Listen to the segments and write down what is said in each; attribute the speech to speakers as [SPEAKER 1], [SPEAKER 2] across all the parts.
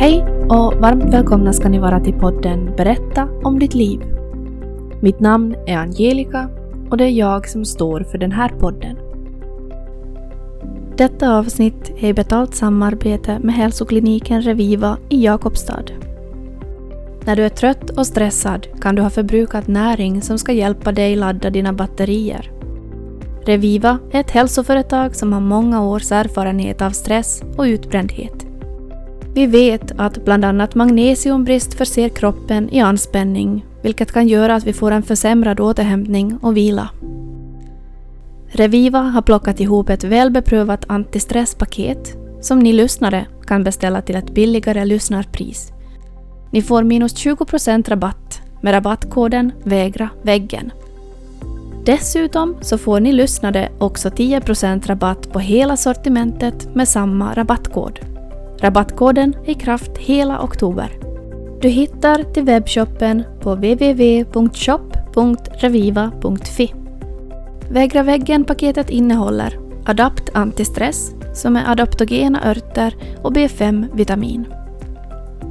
[SPEAKER 1] Hej och varmt välkomna ska ni vara till podden Berätta om ditt liv. Mitt namn är Angelica och det är jag som står för den här podden. Detta avsnitt är i betalt samarbete med hälsokliniken Reviva i Jakobstad. När du är trött och stressad kan du ha förbrukat näring som ska hjälpa dig ladda dina batterier. Reviva är ett hälsoföretag som har många års erfarenhet av stress och utbrändhet. Vi vet att bland annat magnesiumbrist förser kroppen i anspänning, vilket kan göra att vi får en försämrad återhämtning och vila. Reviva har plockat ihop ett välbeprövat antistresspaket som ni lyssnare kan beställa till ett billigare lyssnarpris. Ni får minus 20% rabatt med rabattkoden VÄGRA väggen. Dessutom så får ni lyssnare också 10% rabatt på hela sortimentet med samma rabattkod. Rabattkoden är i kraft hela oktober. Du hittar till webbshoppen på www.shop.reviva.fi. Vägra väggen-paketet innehåller Adapt Antistress som är adaptogena örter och B5-vitamin.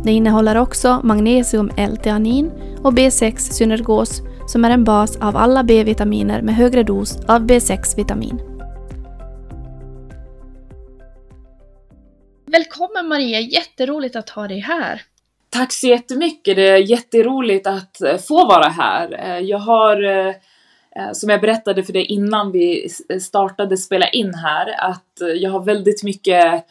[SPEAKER 1] Det innehåller också magnesium L-theanin och B6 synergos som är en bas av alla B-vitaminer med högre dos av B6-vitamin. Välkommen Maria, jätteroligt att ha dig här.
[SPEAKER 2] Tack så jättemycket, det är jätteroligt att eh, få vara här. Eh, jag har, eh, som jag berättade för dig innan vi startade spela in här, att jag har väldigt mycket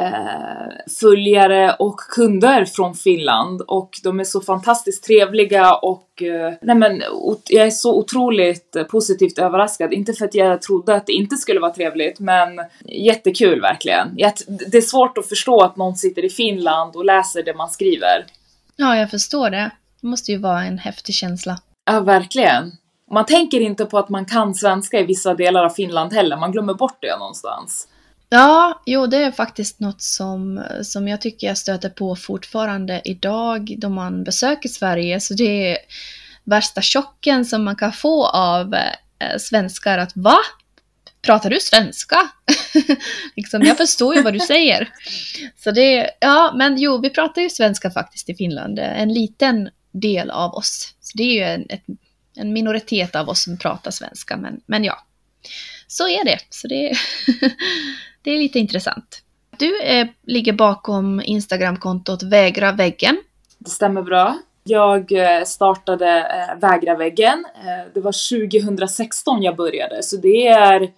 [SPEAKER 2] eh, följare och kunder från Finland och de är så fantastiskt trevliga och eh, nej men jag är så otroligt positivt överraskad. Inte för att jag trodde att det inte skulle vara trevligt, men jättekul verkligen. Det är svårt att förstå att någon sitter i Finland och läser det man skriver.
[SPEAKER 1] Ja, jag förstår det. Det måste ju vara en häftig känsla.
[SPEAKER 2] Ja, verkligen. Man tänker inte på att man kan svenska i vissa delar av Finland heller, man glömmer bort det någonstans.
[SPEAKER 1] Ja, jo det är faktiskt något som, som jag tycker jag stöter på fortfarande idag då man besöker Sverige. Så det är värsta chocken som man kan få av eh, svenskar att va? Pratar du svenska? liksom, jag förstår ju vad du säger. Så det, ja men jo, vi pratar ju svenska faktiskt i Finland. Eh, en liten del av oss. Så det är ju en, ett, en minoritet av oss som pratar svenska, men, men ja. Så är det. Så det Det är lite intressant. Du är, ligger bakom Instagramkontot Vägra väggen.
[SPEAKER 2] Det stämmer bra. Jag eh, startade eh, Vägra väggen. Det var 2016 jag började, så det är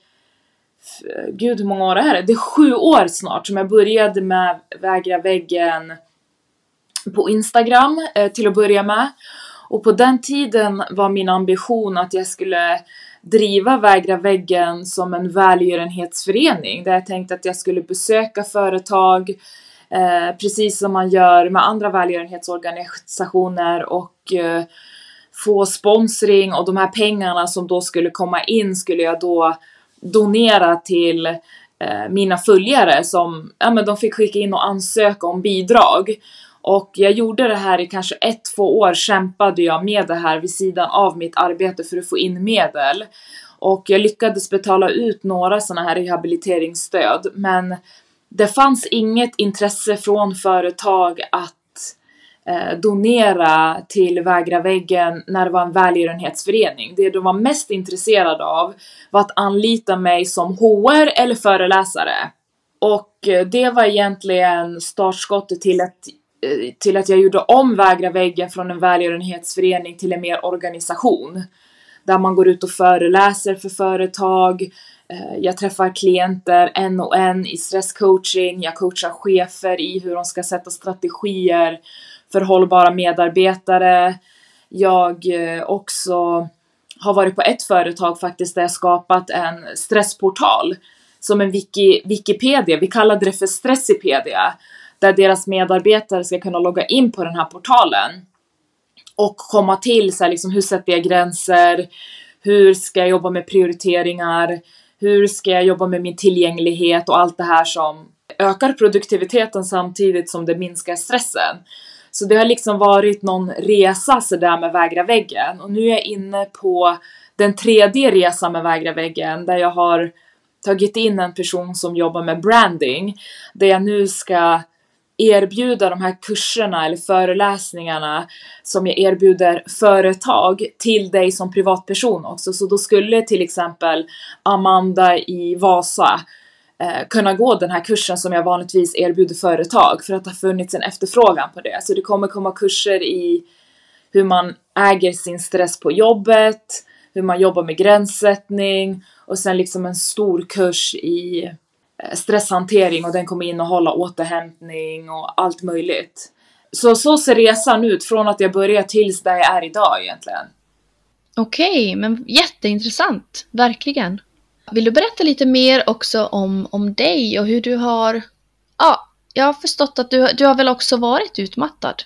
[SPEAKER 2] Gud, hur många år är det? Det är sju år snart som jag började med Vägra väggen på Instagram till att börja med. Och på den tiden var min ambition att jag skulle driva Vägra väggen som en välgörenhetsförening där jag tänkte att jag skulle besöka företag eh, precis som man gör med andra välgörenhetsorganisationer och eh, få sponsring och de här pengarna som då skulle komma in skulle jag då donera till eh, mina följare som, ja men de fick skicka in och ansöka om bidrag. Och jag gjorde det här i kanske ett, två år kämpade jag med det här vid sidan av mitt arbete för att få in medel. Och jag lyckades betala ut några sådana här rehabiliteringsstöd, men det fanns inget intresse från företag att eh, donera till Vägra väggen när det var en välgörenhetsförening. Det de var mest intresserade av var att anlita mig som HR eller föreläsare. Och eh, det var egentligen startskottet till att Eh, till att jag gjorde om Vägra väggen från en välgörenhetsförening till en mer organisation. Där man går ut och föreläser för företag, eh, jag träffar klienter en och en i stresscoaching, jag coachar chefer i hur de ska sätta strategier för hållbara medarbetare. Jag eh, också har varit på ett företag faktiskt där jag skapat en stressportal som en wiki, Wikipedia, vi kallade det för Stressipedia där deras medarbetare ska kunna logga in på den här portalen och komma till så här, liksom, hur sätter jag gränser? Hur ska jag jobba med prioriteringar? Hur ska jag jobba med min tillgänglighet och allt det här som ökar produktiviteten samtidigt som det minskar stressen. Så det har liksom varit någon resa så där med vägra väggen och nu är jag inne på den tredje resan med vägra väggen där jag har tagit in en person som jobbar med branding där jag nu ska erbjuda de här kurserna eller föreläsningarna som jag erbjuder företag till dig som privatperson också. Så då skulle till exempel Amanda i Vasa eh, kunna gå den här kursen som jag vanligtvis erbjuder företag för att det har funnits en efterfrågan på det. Så det kommer komma kurser i hur man äger sin stress på jobbet, hur man jobbar med gränssättning och sen liksom en stor kurs i stresshantering och den kommer innehålla återhämtning och allt möjligt. Så så ser resan ut från att jag började tills där jag är idag egentligen.
[SPEAKER 1] Okej, okay, men jätteintressant, verkligen. Vill du berätta lite mer också om, om dig och hur du har... Ja, jag har förstått att du, du har väl också varit utmattad?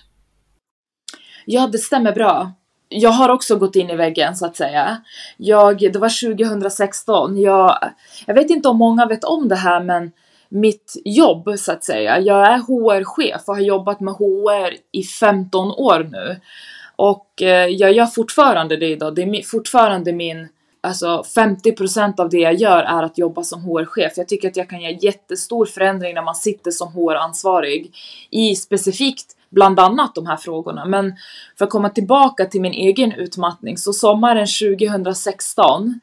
[SPEAKER 2] Ja, det stämmer bra. Jag har också gått in i väggen så att säga. Jag, det var 2016. Jag, jag vet inte om många vet om det här men mitt jobb så att säga. Jag är HR-chef och har jobbat med HR i 15 år nu. Och eh, jag gör fortfarande det idag. Det är fortfarande min alltså 50% av det jag gör är att jobba som HR-chef. Jag tycker att jag kan göra jättestor förändring när man sitter som HR-ansvarig i specifikt bland annat de här frågorna. Men för att komma tillbaka till min egen utmattning så sommaren 2016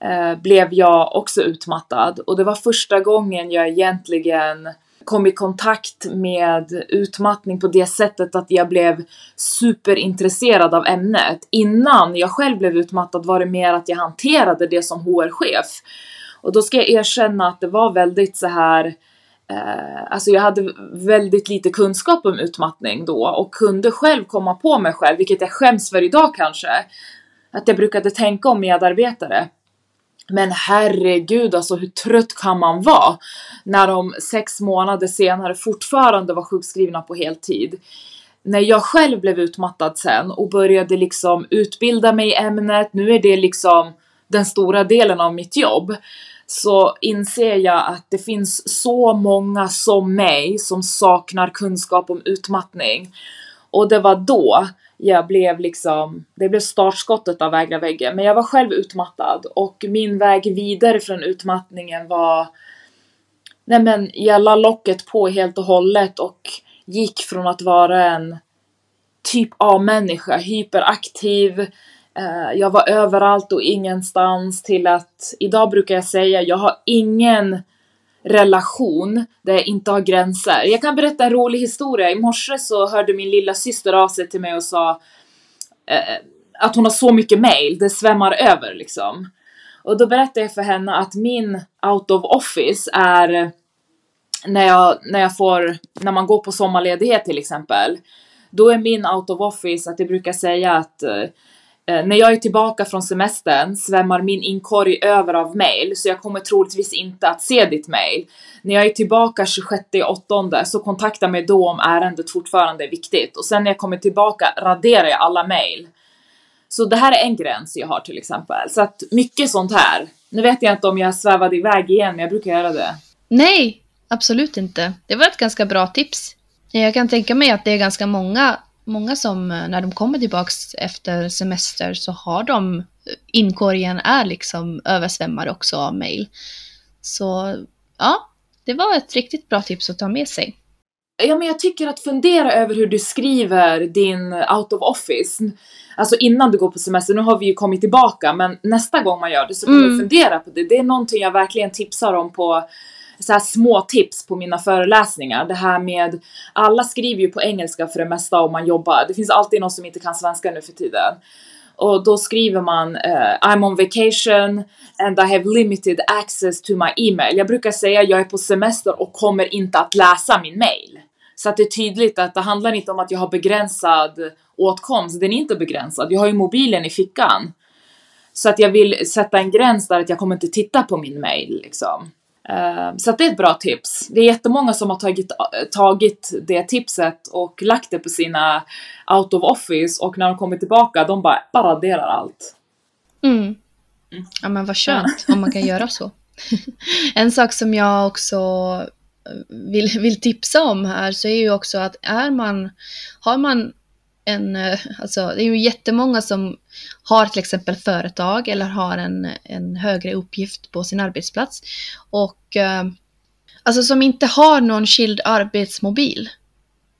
[SPEAKER 2] eh, blev jag också utmattad och det var första gången jag egentligen kom i kontakt med utmattning på det sättet att jag blev superintresserad av ämnet. Innan jag själv blev utmattad var det mer att jag hanterade det som HR-chef. Och då ska jag erkänna att det var väldigt så här eh, Alltså jag hade väldigt lite kunskap om utmattning då och kunde själv komma på mig själv, vilket jag skäms för idag kanske, att jag brukade tänka om medarbetare. Men herregud alltså hur trött kan man vara när de sex månader senare fortfarande var sjukskrivna på heltid? När jag själv blev utmattad sen och började liksom utbilda mig i ämnet, nu är det liksom den stora delen av mitt jobb, så inser jag att det finns så många som mig som saknar kunskap om utmattning. Och det var då jag blev liksom, det blev startskottet av Vägra väggen. Men jag var själv utmattad och min väg vidare från utmattningen var Nej men jag la locket på helt och hållet och gick från att vara en typ A-människa, hyperaktiv, eh, Eh, jag var överallt och ingenstans till att idag brukar jag säga jag har ingen relation där jag inte har gränser. Jag kan berätta en rolig historia. I morse så hörde min lilla syster av sig till mig och sa eh, att hon har så mycket mail, det svämmar över liksom. Och då berättade jag för henne att min out of office är eh, när jag, när jag får, när man går på sommarledighet till exempel. Då är min out of office att jag brukar säga att eh, Eh, när jag är tillbaka från semestern svämmar min inkorg över av mail så jag kommer troligtvis inte att se ditt mail. När jag är tillbaka 26 så kontakta mig då om ärendet fortfarande är viktigt och sen när jag kommer tillbaka raderar jag alla mail. Så det här är en gräns jag har till exempel. Så att mycket sånt här. Nu vet jag inte om jag svävade iväg igen, men jag brukar göra det.
[SPEAKER 1] Nej, absolut inte. Det var ett ganska bra tips. Jag kan tänka mig att det är ganska många många som eh, när de kommer tillbaks efter semester så har de inkorgen är liksom översvämmad också av mail. Så ja, det var ett riktigt bra tips att ta med sig.
[SPEAKER 2] Ja, men jag tycker att fundera över hur du skriver din out of office. Alltså innan du går på semester, nu har vi ju kommit tillbaka, men nästa gång man gör det så kan mm. du fundera på det. Det är någonting jag verkligen tipsar om på så här små tips på mina föreläsningar. Det här med, alla skriver ju på engelska för det mesta om man jobbar. Det finns alltid någon som inte kan svenska nu för tiden. Och då skriver man uh, I'm on vacation and I have limited access to my email. Jag brukar säga jag är på semester och kommer inte att läsa min mail. Så att det är tydligt att det handlar inte om att jag har begränsad åtkomst, den är inte begränsad. Jag har ju mobilen i fickan. Så att jag vill sätta en gräns där att jag kommer inte titta på min mail liksom. Ehm, så det är ett bra tips. Det är jättemånga som har tagit, tagit det tipset och lagt det på sina out of office och när de kommer tillbaka de bara paraderar allt.
[SPEAKER 1] Mm. mm. Ja men vad skönt om man kan göra så. en sak som jag också vill, vill tipsa om här så är ju också att är man, har man en, eh, alltså det är ju jättemånga som har till exempel företag eller har en, en högre uppgift på sin arbetsplats. Och eh, alltså som inte har någon skild arbetsmobil.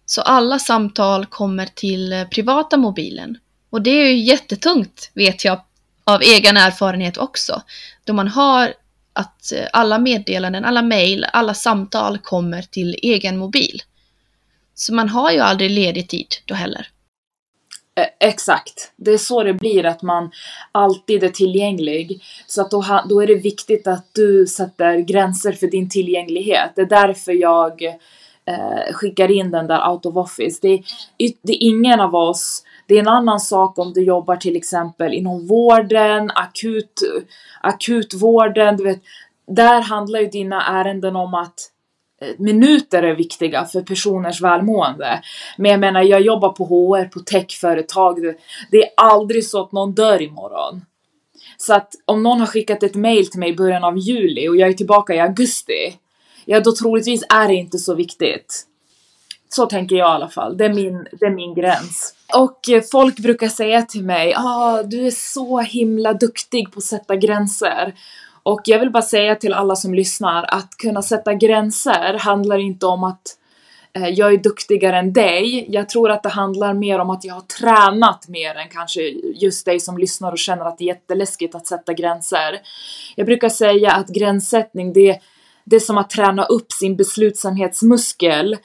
[SPEAKER 1] Så alla samtal kommer till eh, privata mobilen. Och det är ju jättetungt, vet jag av egen erfarenhet också. Då man har att alla meddelanden, alla mejl, alla samtal kommer till egen mobil. Så man har ju aldrig ledig tid då heller.
[SPEAKER 2] Eh, exakt. Det är så det blir, att man alltid är tillgänglig. Så att då, då är det viktigt att du sätter gränser för din tillgänglighet. Det är därför jag eh, skickar in den där out of office. Det är, det är ingen av oss det är en annan sak om du jobbar till exempel inom vården, akut, akutvården, du vet. Där handlar ju dina ärenden om att Eh, minuter är viktiga för personers välmående. Men jag menar, jag jobbar på HR, på techföretag. Det är aldrig så att någon dör imorgon. Så att om någon har skickat ett mail till mig i början av juli och jag är tillbaka i augusti, ja då troligtvis är det inte så viktigt. Så tänker jag i alla fall. Det är min, det är min gräns. Och folk brukar säga till mig, ah, du är så himla duktig på att sätta gränser. Och jag vill bara säga till alla som lyssnar att kunna sätta gränser handlar inte om att eh, jag är duktigare än dig. Jag tror att det handlar mer om att jag har tränat mer än kanske just dig som lyssnar och känner att det är jätteläskigt att sätta gränser. Jag brukar säga att gränssättning, det, det är som att träna upp sin beslutsamhetsmuskel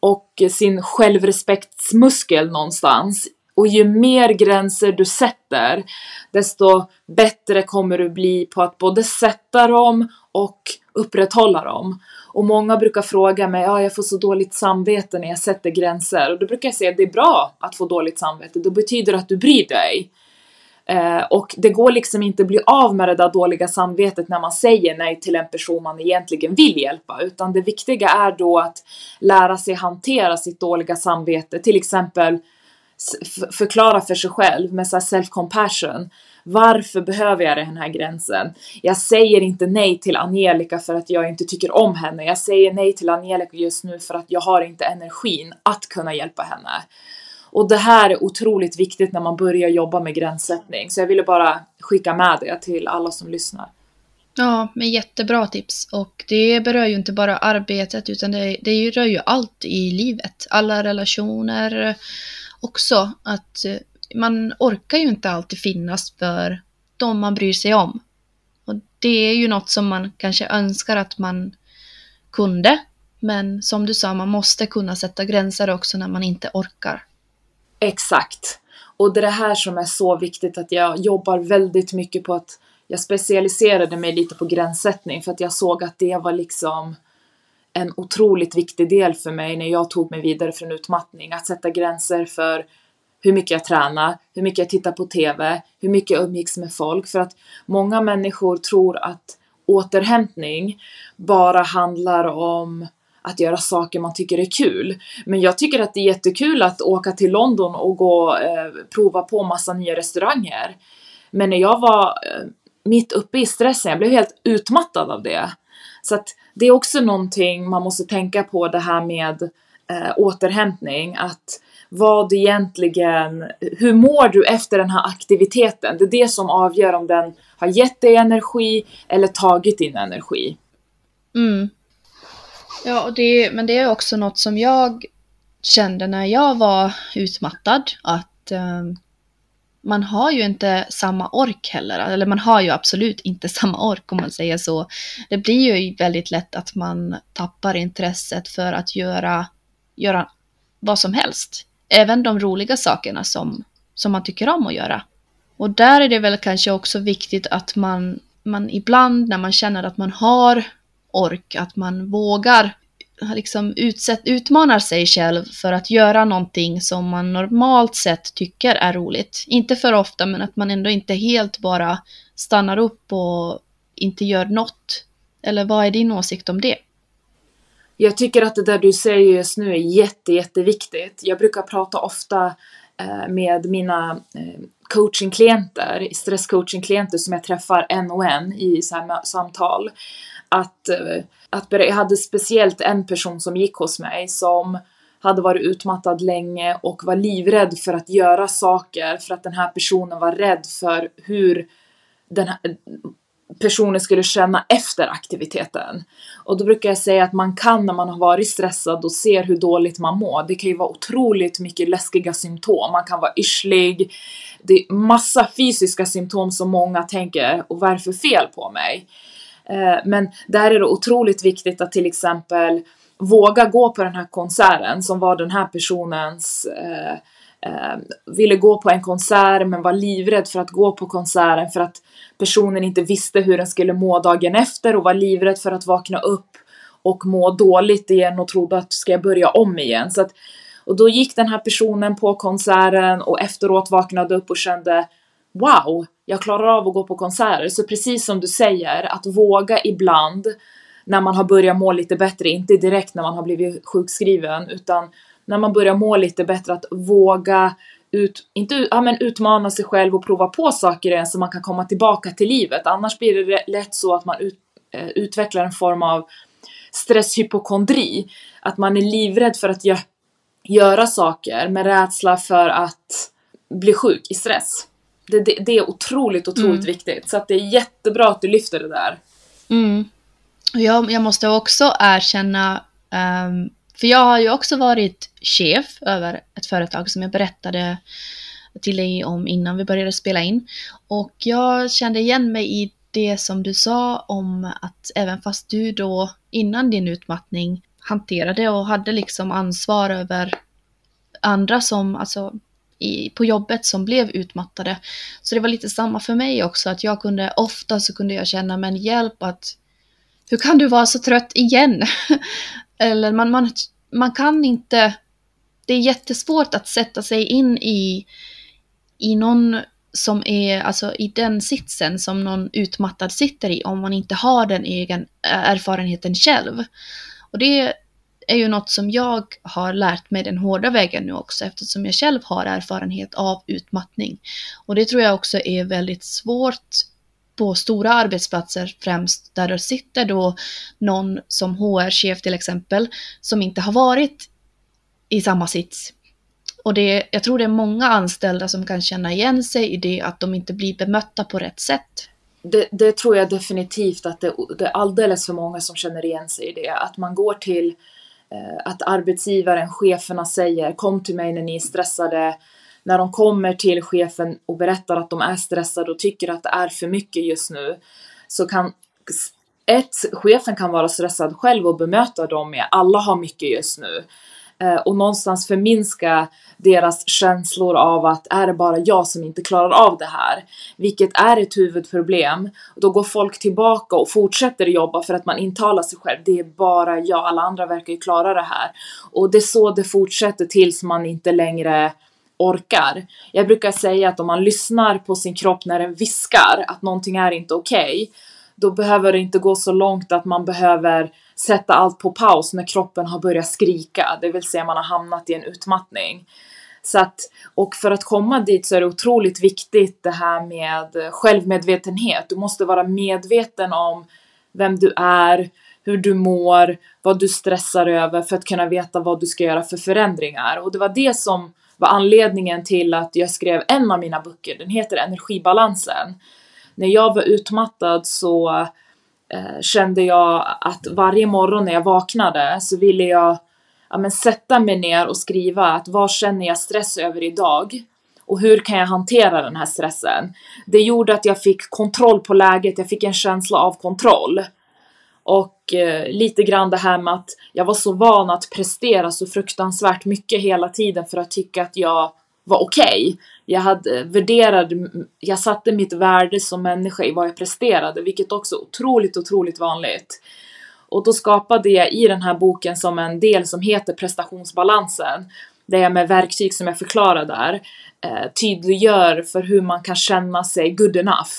[SPEAKER 2] och sin självrespektsmuskel någonstans. Och ju mer gränser du sätter, desto bättre kommer du bli på att både sätta dem och upprätthålla dem. Och många brukar fråga mig, ja jag får så dåligt samvete när jag sätter gränser. Och då brukar jag säga det är bra att få dåligt samvete, det betyder att du bryr dig. Eh, och det går liksom inte att bli av med det där dåliga samvetet när man säger nej till en person man egentligen vill hjälpa, utan det viktiga är då att lära sig hantera sitt dåliga samvete, till exempel förklara för sig själv med så self-compassion. Varför behöver jag den här gränsen? Jag säger inte nej till Angelica för att jag inte tycker om henne. Jag säger nej till Angelica just nu för att jag har inte energin att kunna hjälpa henne. Och det här är otroligt viktigt när man börjar jobba med gränssättning. Så jag ville bara skicka med det till alla som lyssnar.
[SPEAKER 1] Ja, men jättebra tips. Och det berör ju inte bara arbetet utan det, det rör ju allt i livet. Alla relationer också. Att eh, man orkar ju inte alltid finnas för de man bryr sig om. Och det är ju något som man kanske önskar att man kunde. Men som du sa, man måste kunna sätta gränser också när man inte orkar.
[SPEAKER 2] Exakt. Och det är det här som är så viktigt att jag jobbar väldigt mycket på att jag specialiserade mig lite på gränssättning för att jag såg att det var liksom en otroligt viktig del för mig när jag tog mig vidare från utmattning. Att sätta gränser för hur mycket jag tränar, hur mycket jag tittar på TV, hur mycket jag umgicks med folk. För att många människor tror att återhämtning bara handlar om att göra saker man tycker är kul. Men jag tycker att det är jättekul att åka till London och gå eh, prova på massa nya restauranger. Men när jag var eh, mitt uppe i stressen, jag blev helt utmattad av det. Så att det är också någonting man måste tänka på det här med eh, återhämtning, att vad egentligen, hur mår du efter den här aktiviteten? Det är det som avgör om den har gett dig energi eller tagit din energi.
[SPEAKER 1] Mm. Ja, och det, men det är också något som jag kände när jag var utmattad, att eh, man har ju inte samma ork heller, eller man har ju absolut inte samma ork om man säger så. Det blir ju väldigt lätt att man tappar intresset för att göra, göra vad som helst. Även de roliga sakerna som, som man tycker om att göra. Och där är det väl kanske också viktigt att man, man ibland när man känner att man har ork, att man vågar liksom utsätt, utmanar sig själv för att göra någonting som man normalt sett tycker är roligt. Inte för ofta, men att man ändå inte helt bara stannar upp och inte gör något. Eller vad är din åsikt om det?
[SPEAKER 2] Jag tycker att det där du säger just nu är jätte, jätteviktigt. Jag brukar prata ofta eh, med mina eh, coachingklienter, stresscoachingklienter som jag träffar en och en i samtal. Att eh, att jag hade speciellt en person som gick hos mig som hade varit utmattad länge och var livrädd för att göra saker för att den här personen var rädd för hur den här, personen skulle känna efter aktiviteten. Och då brukar jag säga att man kan när man har varit stressad och ser hur dåligt man mår. Det kan ju vara otroligt mycket läskiga symptom. Man kan vara yrslig. Det är massa fysiska symptom som många tänker, och vad är det för fel på mig? Eh, men där är det otroligt viktigt att till exempel våga gå på den här konserten som var den här personens eh, eh, ville gå på en konsert men var livrädd för att gå på konserten för att personen inte visste hur den skulle må dagen efter och var livrädd för att vakna upp och må dåligt igen och trodde att ska jag börja om igen. Så att, och då gick den här personen på konserten och efteråt vaknade upp och kände Wow, jag klarar av att gå på konserter. Så precis som du säger, att våga ibland när man har börjat må lite bättre, inte direkt när man har blivit sjukskriven, utan när man börjar må lite bättre, att våga ut, inte, ja, men utmana sig själv och prova på saker igen så man kan komma tillbaka till livet. Annars blir det lätt så att man ut, eh, utvecklar en form av stresshypokondri. Att man är livrädd för att gö göra saker med rädsla för att bli sjuk i stress. Det, det, det är otroligt, otroligt mm. viktigt. Så att det är jättebra att du lyfter det där.
[SPEAKER 1] Mm. Jag, jag måste också erkänna um för jag har ju också varit chef över ett företag som jag berättade till dig om innan vi började spela in. Och jag kände igen mig i det som du sa om att även fast du då innan din utmattning hanterade och hade liksom ansvar över andra som, alltså i, på jobbet som blev utmattade. Så det var lite samma för mig också, att jag kunde, ofta så kunde jag känna, men hjälp att hur kan du vara så trött igen? Eller man, man, man kan inte... Det är jättesvårt att sätta sig in i, i någon som är alltså i den sitsen som någon utmattad sitter i om man inte har den egen eh, erfarenheten själv. Och det är ju något som jag har lärt mig den hårda vägen nu också eftersom jag själv har erfarenhet av utmattning. Och det tror jag också är väldigt svårt på stora arbetsplatser främst där det sitter då någon som HR-chef till exempel som inte har varit i samma sits. Och det, jag tror det är många anställda som kan känna igen sig i det att de inte blir bemötta på rätt sätt.
[SPEAKER 2] Det, det tror jag definitivt att det, det, är alldeles för många som känner igen sig i det. Att man går till eh, Eh, att arbetsgivaren, cheferna säger kom till mig när ni är stressade, när de kommer till chefen och berättar att de är stressade och tycker att det är för mycket just nu så kan ett, chefen kan vara stressad själv och bemöta dem med alla har mycket just nu. eh, Eh, och någonstans förminska deras känslor av att är det bara jag som inte klarar av det här? Vilket är ett huvudproblem. Då går folk tillbaka och fortsätter jobba för att man intalar sig själv. Det är bara jag, alla andra verkar ju klara det här. Och det är så det fortsätter tills man inte längre orkar. Jag brukar säga att om man lyssnar på sin kropp när den viskar att någonting är inte okej, okay, då behöver det inte gå så långt att man behöver sätta allt på paus när kroppen har börjat skrika, det vill säga man har hamnat i en utmattning. Så att, och för att komma dit så är det otroligt viktigt det här med självmedvetenhet. Du måste vara medveten om vem du är, hur du mår, vad du stressar över för att kunna veta vad du ska göra för förändringar. Och det var det som var anledningen till att jag skrev en av mina böcker. Den heter Energibalansen. När jag var utmattad så eh, kände jag att varje morgon när jag vaknade så ville jag ja, men sätta mig ner och skriva att vad känner jag stress över idag? Och hur kan jag hantera den här stressen? Det gjorde att jag fick kontroll på läget, jag fick en känsla av kontroll. Och eh, lite grann det här med att jag var så van att prestera så fruktansvärt mycket hela tiden för att tycka att jag var okej. Okay. Jag hade värderade, jag satte mitt värde som människa i vad jag presterade, vilket också är otroligt, otroligt vanligt. Och då skapade jag i den här boken som en del som heter prestationsbalansen, där jag med verktyg som jag förklarar där eh, tydliggör för hur man kan känna sig good enough.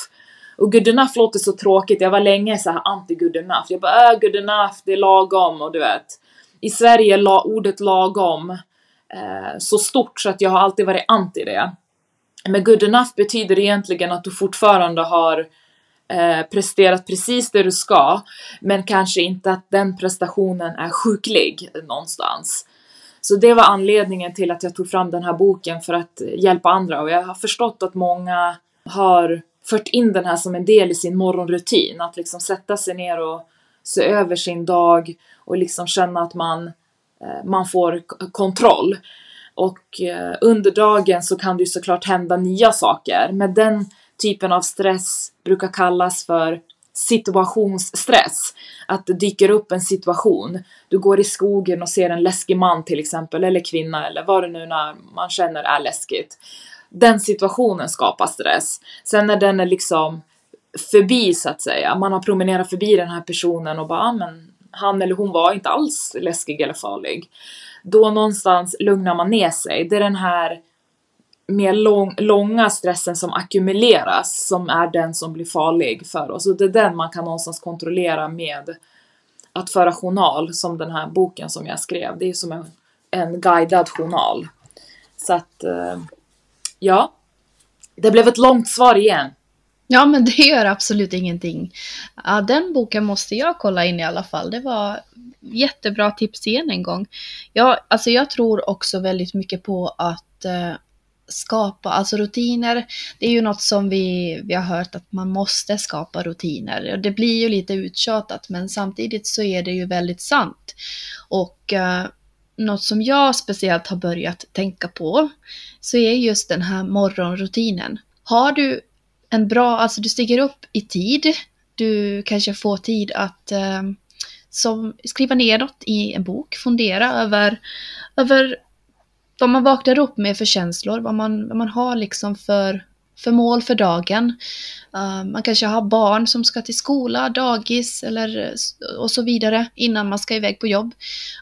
[SPEAKER 2] Och good enough låter så tråkigt, jag var länge så här anti good enough. Jag bara äh, good enough, det är lagom och du vet. I Sverige la ordet lagom eh, så stort så att jag har alltid varit anti det. Men good enough betyder egentligen att du fortfarande har eh, presterat precis det du ska, men kanske inte att den prestationen är sjuklig någonstans. Så det var anledningen till att jag tog fram den här boken för att hjälpa andra och jag har förstått att många har fört in den här som en del i sin morgonrutin. Att liksom sätta sig ner och se över sin dag och liksom känna att man, eh, man får kontroll. Och eh, under dagen så kan det ju såklart hända nya saker. Men den typen av stress brukar kallas för situationsstress. Att det dyker upp en situation. Du går i skogen och ser en läskig man till exempel, eller kvinna eller vad det nu när man känner är läskigt. Den situationen skapar stress. Sen när den är liksom förbi så att säga, man har promenerat förbi den här personen och bara, ah, men han eller hon var inte alls läskig eller farlig. Då någonstans lugnar man ner sig. Det är den här mer lång, långa stressen som ackumuleras som är den som blir farlig för oss. Och det är den man kan någonstans kontrollera med att föra journal som den här boken som jag skrev. Det är som en, en guidad journal. Så att, eh, ja. Det blev ett långt svar igen.
[SPEAKER 1] Ja, men det gör absolut ingenting. Ja, den boken måste jag kolla in i alla fall. Det var jättebra tips igen en gång. Ja, alltså jag tror också väldigt mycket på att eh, skapa, alltså rutiner, det är ju något som vi, vi har hört att man måste skapa rutiner. Det blir ju lite uttjatat men samtidigt så är det ju väldigt sant. Och eh, något som jag speciellt har börjat tänka på så är just den här morgonrutinen. Har du en bra, alltså du stiger upp i tid, du kanske får tid att eh, som, skriva ner något i en bok, fundera över, över vad man vaknar upp med för känslor, vad man, vad man har liksom för, för mål för dagen. Uh, man kanske har barn som ska till skola, dagis eller och så vidare innan man ska iväg på jobb.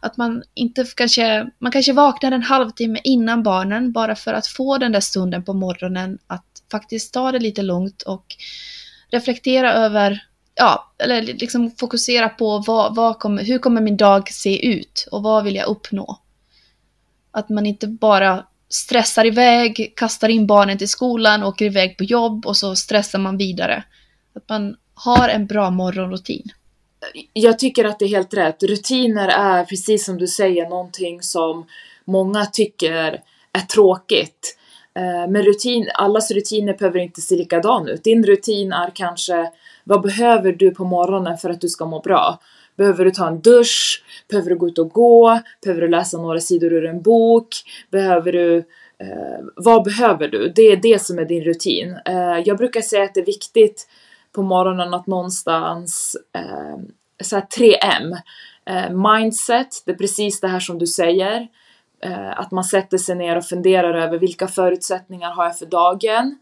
[SPEAKER 1] Att man inte kanske, man kanske vaknar en halvtimme innan barnen bara för att få den där stunden på morgonen att faktiskt ta det lite lugnt och reflektera över ja, eller liksom fokusera på vad, vad kommer, hur kommer min dag se ut och vad vill jag uppnå? Att man inte bara stressar iväg, kastar in barnen till skolan, åker iväg på jobb och så stressar man vidare. Att man har en bra morgonrutin.
[SPEAKER 2] Jag tycker att det är helt rätt. Rutiner är precis som du säger någonting som många tycker är tråkigt. Eh, men rutin, allas rutiner behöver inte se likadan ut. Din rutin är kanske vad behöver du på morgonen för att du ska må bra? Behöver du ta en dusch? Behöver du gå ut och gå? Behöver du läsa några sidor ur en bok? Behöver du eh, vad behöver du? Det är det som är din rutin. Eh, jag brukar säga att det är viktigt på morgonen att någonstans eh, så 3M. Eh, mindset, det är precis det här som du säger. Eh, att man sätter sig ner och funderar över vilka förutsättningar har jag för dagen?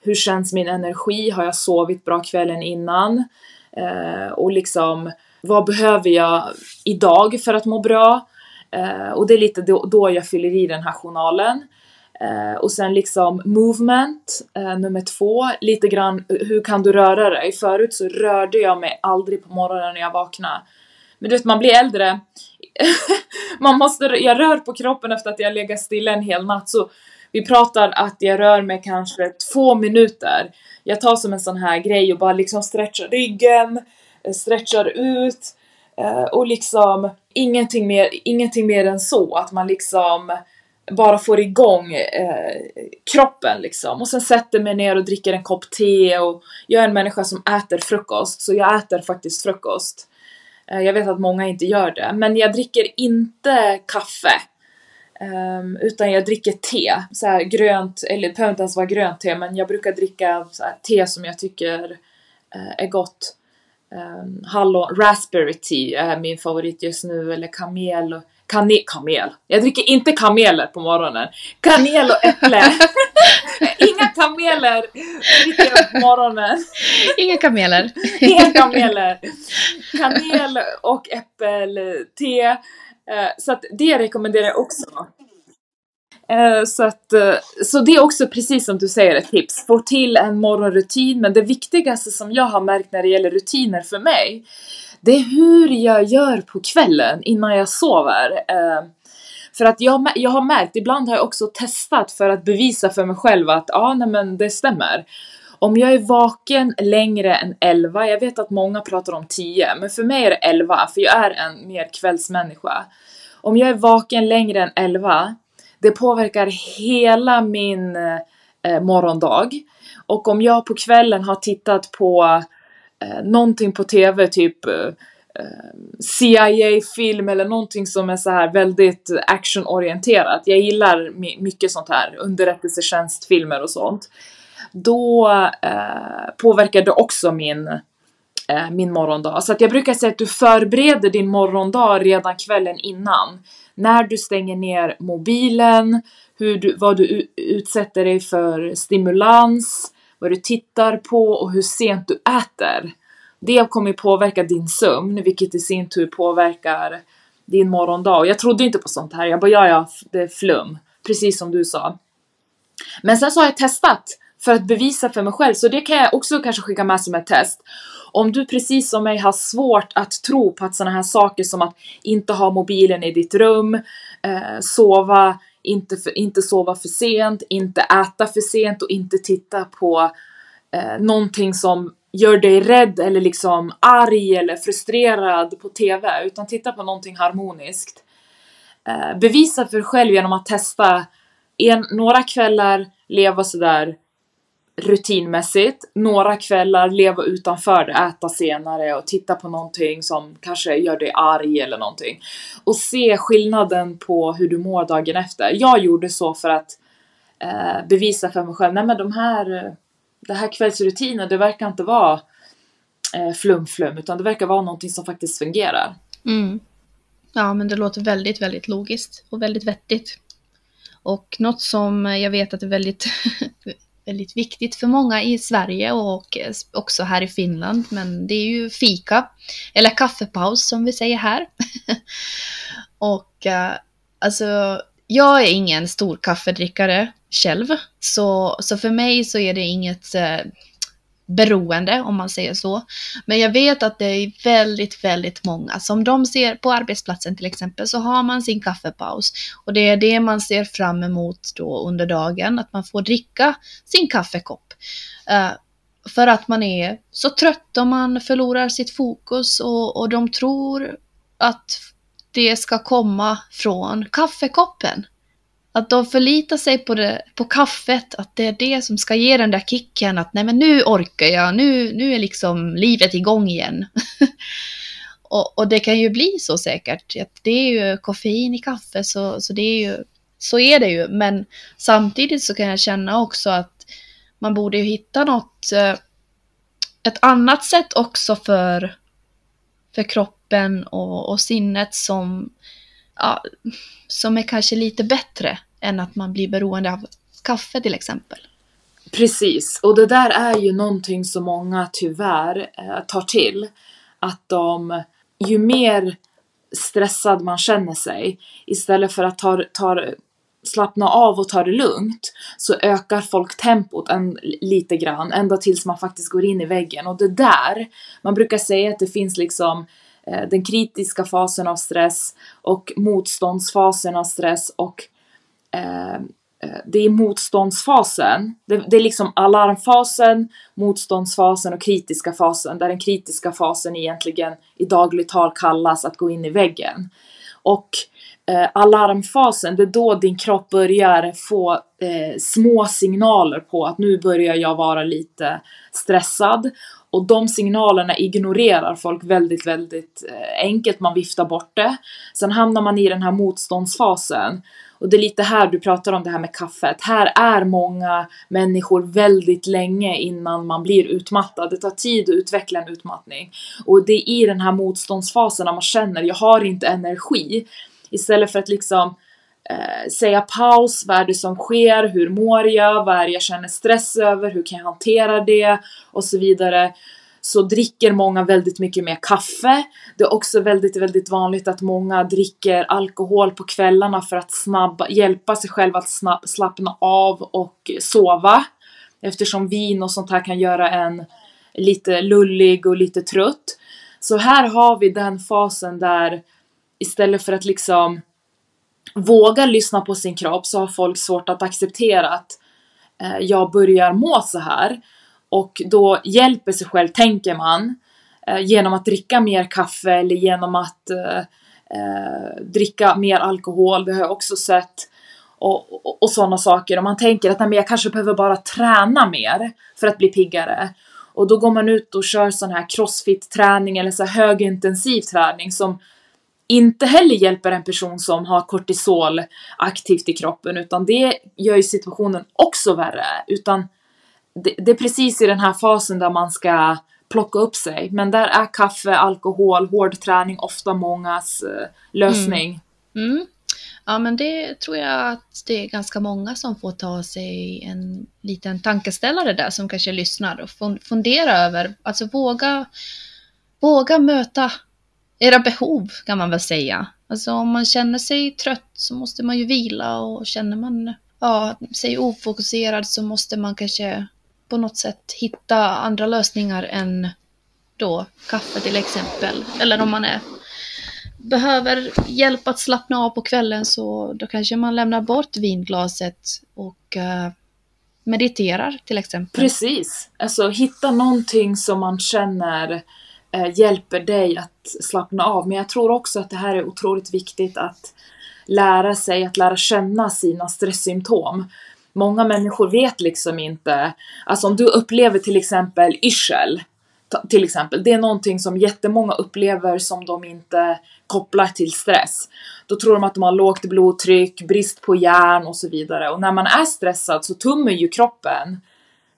[SPEAKER 2] Hur känns min energi? Har jag sovit bra kvällen innan? Eh, och liksom vad behöver jag idag för att må bra? Eh, och det är lite då, jag fyller i den här journalen. Eh, och sen liksom movement, eh, nummer två, lite grann hur kan du röra dig? Förut så rörde jag mig aldrig på morgonen när jag vaknade. Men du vet, man blir äldre. man måste, jag rör på kroppen efter att jag legat stilla en hel natt så vi pratar att jag rör mig kanske två minuter. Jag tar som en sån här grej och bara liksom stretchar ryggen, eh, stretchar ut eh, och liksom ingenting mer, ingenting mer än så. Att man liksom bara får igång eh, kroppen liksom. Och sen sätter mig ner och dricker en kopp te och jag är en människa som äter frukost, så jag äter faktiskt frukost. Eh, jag vet att många inte gör det, men jag dricker inte kaffe. Um, utan jag dricker te, så här grönt, eller det behöver inte ens vara grönt te, men jag brukar dricka så te som jag tycker uh, är gott. Um, hallon, raspberry tea är min favorit just nu, eller kamel Kanel, kamel. Jag dricker inte kameler på morgonen. Kanel och äpple. Inga kameler dricker jag på morgonen.
[SPEAKER 1] Inga kameler.
[SPEAKER 2] Inga kameler. Kanel och äppelte. Eh, så att det rekommenderar jag också. Eh, så, att, eh, så det är också precis som du säger ett tips. Få till en morgonrutin, men det viktigaste som jag har märkt när det gäller rutiner för mig, det är hur jag gör på kvällen innan jag sover. Eh, för att jag, jag har märkt, ibland har jag också testat för att bevisa för mig själv att ja, nej men det stämmer. Om jag är vaken längre än 11, jag vet att många pratar om 10, men för mig är det 11 för jag är en mer kvällsmänniska. Om jag är vaken längre än 11 det påverkar hela min eh, eh, morgondag. Och om jag på kvällen har tittat på eh, någonting på TV, typ eh, eh CIA-film eller någonting som är så här väldigt actionorienterat. Jag gillar mycket sånt här, underrättelsetjänstfilmer och sånt. Då eh, påverkar det också min, eh, min morgondag. Så att jag brukar säga att du förbereder din morgondag redan kvällen innan. När du stänger ner mobilen, hur du, vad du utsätter dig för stimulans, vad du tittar på och hur sent du äter. Det kommer påverka din sömn, vilket i sin tur påverkar din morgondag. Och jag trodde inte på sånt här. Jag bara, ja, ja, det är flum. Precis som du sa. Men sen så har jag testat för att bevisa för mig själv, så det kan jag också kanske skicka med som ett test. Om du precis som mig har svårt att tro på att sådana här saker som att inte ha mobilen i ditt rum, eh, sova, inte, för, inte sova för sent, inte äta för sent och inte titta på eh, någonting som gör dig rädd eller liksom arg eller frustrerad på TV, utan titta på någonting harmoniskt. Eh, bevisa för dig själv genom att testa en, några kvällar leva sådär rutinmässigt, några kvällar leva utanför det, äta senare och titta på någonting som kanske gör dig arg eller någonting. Och se skillnaden på hur du mår dagen efter. Jag gjorde så för att eh, bevisa för mig själv, nej men de här det här kvällsrutinen, det verkar inte vara eh, flum-flum, utan det verkar vara någonting som faktiskt fungerar.
[SPEAKER 1] Mm. Ja, men det låter väldigt, väldigt logiskt och väldigt vettigt. Och något som jag vet att är väldigt, väldigt viktigt för många i Sverige och eh, också här i Finland, men det är ju fika, eller kaffepaus som vi säger här. och eh, alltså, jag är ingen stor kaffedrickare själv. Så, så för mig så är det inget eh, beroende om man säger så. Men jag vet att det är väldigt, väldigt många som de ser på arbetsplatsen till exempel så har man sin kaffepaus och det är det man ser fram emot då under dagen, att man får dricka sin kaffekopp. Uh, för att man är så trött och man förlorar sitt fokus och, och de tror att det ska komma från kaffekoppen. Att de förlitar sig på, det, på kaffet, att det är det som ska ge den där kicken, att nej men nu orkar jag, nu, nu är liksom livet igång igen. och, och, det kan ju bli så säkert, att det är ju koffein i kaffe, så, så det är ju, så är det ju. Men samtidigt så kan jag känna också att man borde ju hitta något, eh, ett annat sätt också för, för kroppen och, och sinnet som, ja, som är kanske lite bättre än att man blir beroende av kaffe till exempel.
[SPEAKER 2] Precis, och det där är ju någonting som många tyvärr eh, tar till. Att de, ju mer stressad man känner sig, istället för att ta, ta, slappna av och ta det lugnt, så ökar folk tempot en, lite grann, ända tills man faktiskt går in i väggen. Och det där, man brukar säga att det finns liksom eh, den kritiska fasen av stress och motståndsfasen av stress och Eh, eh, det är motståndsfasen. Det, det, är liksom alarmfasen, motståndsfasen och kritiska fasen. Där den kritiska fasen egentligen i dagligt tal kallas att gå in i väggen. Och eh, alarmfasen, det är då din kropp börjar få eh, små signaler på att nu börjar jag vara lite stressad. Och de signalerna ignorerar folk väldigt, väldigt eh, enkelt. Man viftar bort det. Sen hamnar man i den här motståndsfasen och det är lite här du pratar om det här med kaffet. Här är många människor väldigt länge innan man blir utmattad. Det tar tid att utveckla en utmattning. Och det är i den här motståndsfasen när man känner, jag har inte energi. Istället för att liksom eh, säga paus, vad är det som sker, hur mår jag, vad är det jag känner stress över, hur kan jag hantera det och så vidare så dricker många väldigt mycket mer kaffe. Det är också väldigt, väldigt vanligt att många dricker alkohol på kvällarna för att snabba, hjälpa sig själva att snabb, slappna av och sova. Eftersom vin och sånt här kan göra en lite lullig och lite trött. Så här har vi den fasen där istället för att liksom våga lyssna på sin kropp så har folk svårt att acceptera att eh, jag börjar må så här och då hjälper sig själv, tänker man, eh, genom att dricka mer kaffe eller genom att eh, eh, dricka mer alkohol. Det har jag också sett. och, och, och sådana saker. Och man tänker att nej, men jag kanske behöver bara träna mer för att bli piggare. Och då går man ut och kör sån här crossfit-träning eller så här högintensiv träning som inte heller hjälper en person som har kortisol aktivt i kroppen utan det gör ju situationen också värre. Utan det, det, är precis i den här fasen där man ska plocka upp sig. Men där är kaffe, alkohol, hård träning ofta mångas eh, lösning.
[SPEAKER 1] Mm. Mm. Ja, men det tror jag att det är ganska många som får ta sig en liten tankeställare där som kanske lyssnar och fundera över, alltså våga, våga möta era behov kan man väl säga. Alltså om man känner sig trött så måste man ju vila och känner man ja, sig ofokuserad så måste man kanske på något sätt hitta andra lösningar än då kaffe till exempel. Eller om man är, behöver hjälp att slappna av på kvällen så då kanske man lämnar bort vinglaset och uh, mediterar till exempel.
[SPEAKER 2] Precis, alltså hitta någonting som man känner uh, hjälper dig att slappna av. Men jag tror också att det här är otroligt viktigt att lära sig att lära känna sina stresssymptom många människor vet liksom inte, alltså om du upplever till exempel yrsel, till exempel, det är någonting som jättemånga upplever som de inte kopplar till stress. Då tror de att de har lågt blodtryck, brist på järn och så vidare. Och när man är stressad så tummer ju kroppen,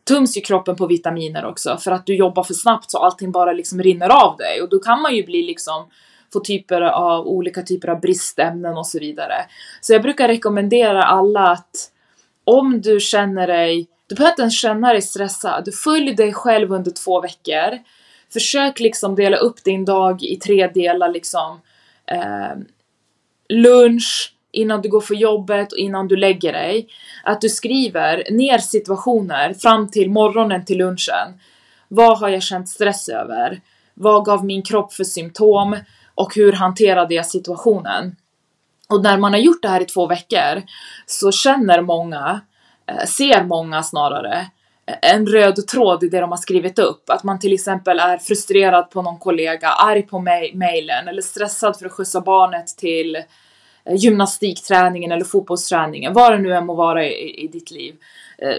[SPEAKER 2] tums ju kroppen på vitaminer också för att du jobbar för snabbt så allting bara liksom rinner av dig och då kan man ju bli liksom få typer av olika typer av bristämnen och så vidare. Så jag brukar rekommendera alla att om du känner dig, du behöver inte ens känna dig stressad. Du följ dig själv under två veckor. Försök liksom dela upp din dag i tre delar liksom. Eh, lunch, innan du går för jobbet och innan du lägger dig. Att du skriver ner situationer fram till morgonen till lunchen. Vad har jag känt stress över? Vad gav min kropp för symptom? Och hur hanterade jag situationen? Och när man har gjort det här i två veckor så känner många, eh, ser många snarare, eh, en röd tråd i det de har skrivit upp. Att man till exempel är frustrerad på någon kollega, arg på mejlen eller stressad för att skjutsa barnet till eh, gymnastikträningen eller fotbollsträningen, vad det nu än må vara i, i ditt liv.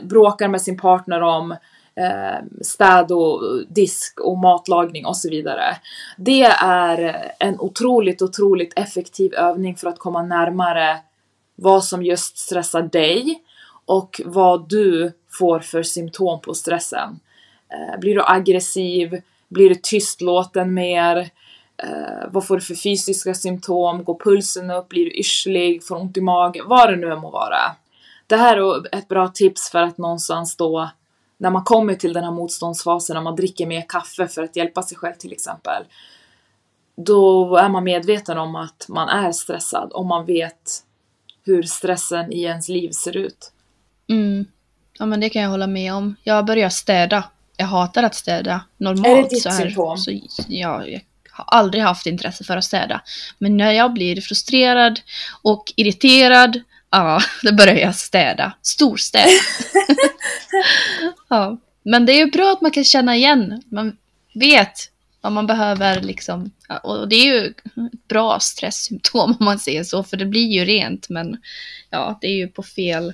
[SPEAKER 2] Bråkar med sin partner om Eh, städ och disk och matlagning och så vidare. Det är en otroligt, otroligt effektiv övning för att komma närmare vad som just stressar dig och vad du får för symptom på stressen. Eh, blir du aggressiv? Blir du tystlåten mer? Eh, vad får du för fysiska symptom? Går pulsen upp? Blir du yrslig? Får ont i magen? Vad det nu än må vara. Det här är ett bra tips för att någonstans då när man kommer till den här motståndsfasen, när man dricker mer kaffe för att hjälpa sig själv till exempel. Då är man medveten om att man är stressad och man vet hur stressen i ens liv ser ut.
[SPEAKER 1] Mm. Ja men det kan jag hålla med om. Jag börjar städa. Jag hatar att städa normalt.
[SPEAKER 2] Är det ditt så här, symptom?
[SPEAKER 1] Så, ja, jag har aldrig haft intresse för att städa. Men när jag blir frustrerad och irriterad Ja, då börjar jag städa. Storstäda. ja. Men det är ju bra att man kan känna igen. Man vet vad man behöver liksom. Och det är ju ett bra stresssymptom om man säger så, för det blir ju rent. Men ja, det är ju på fel.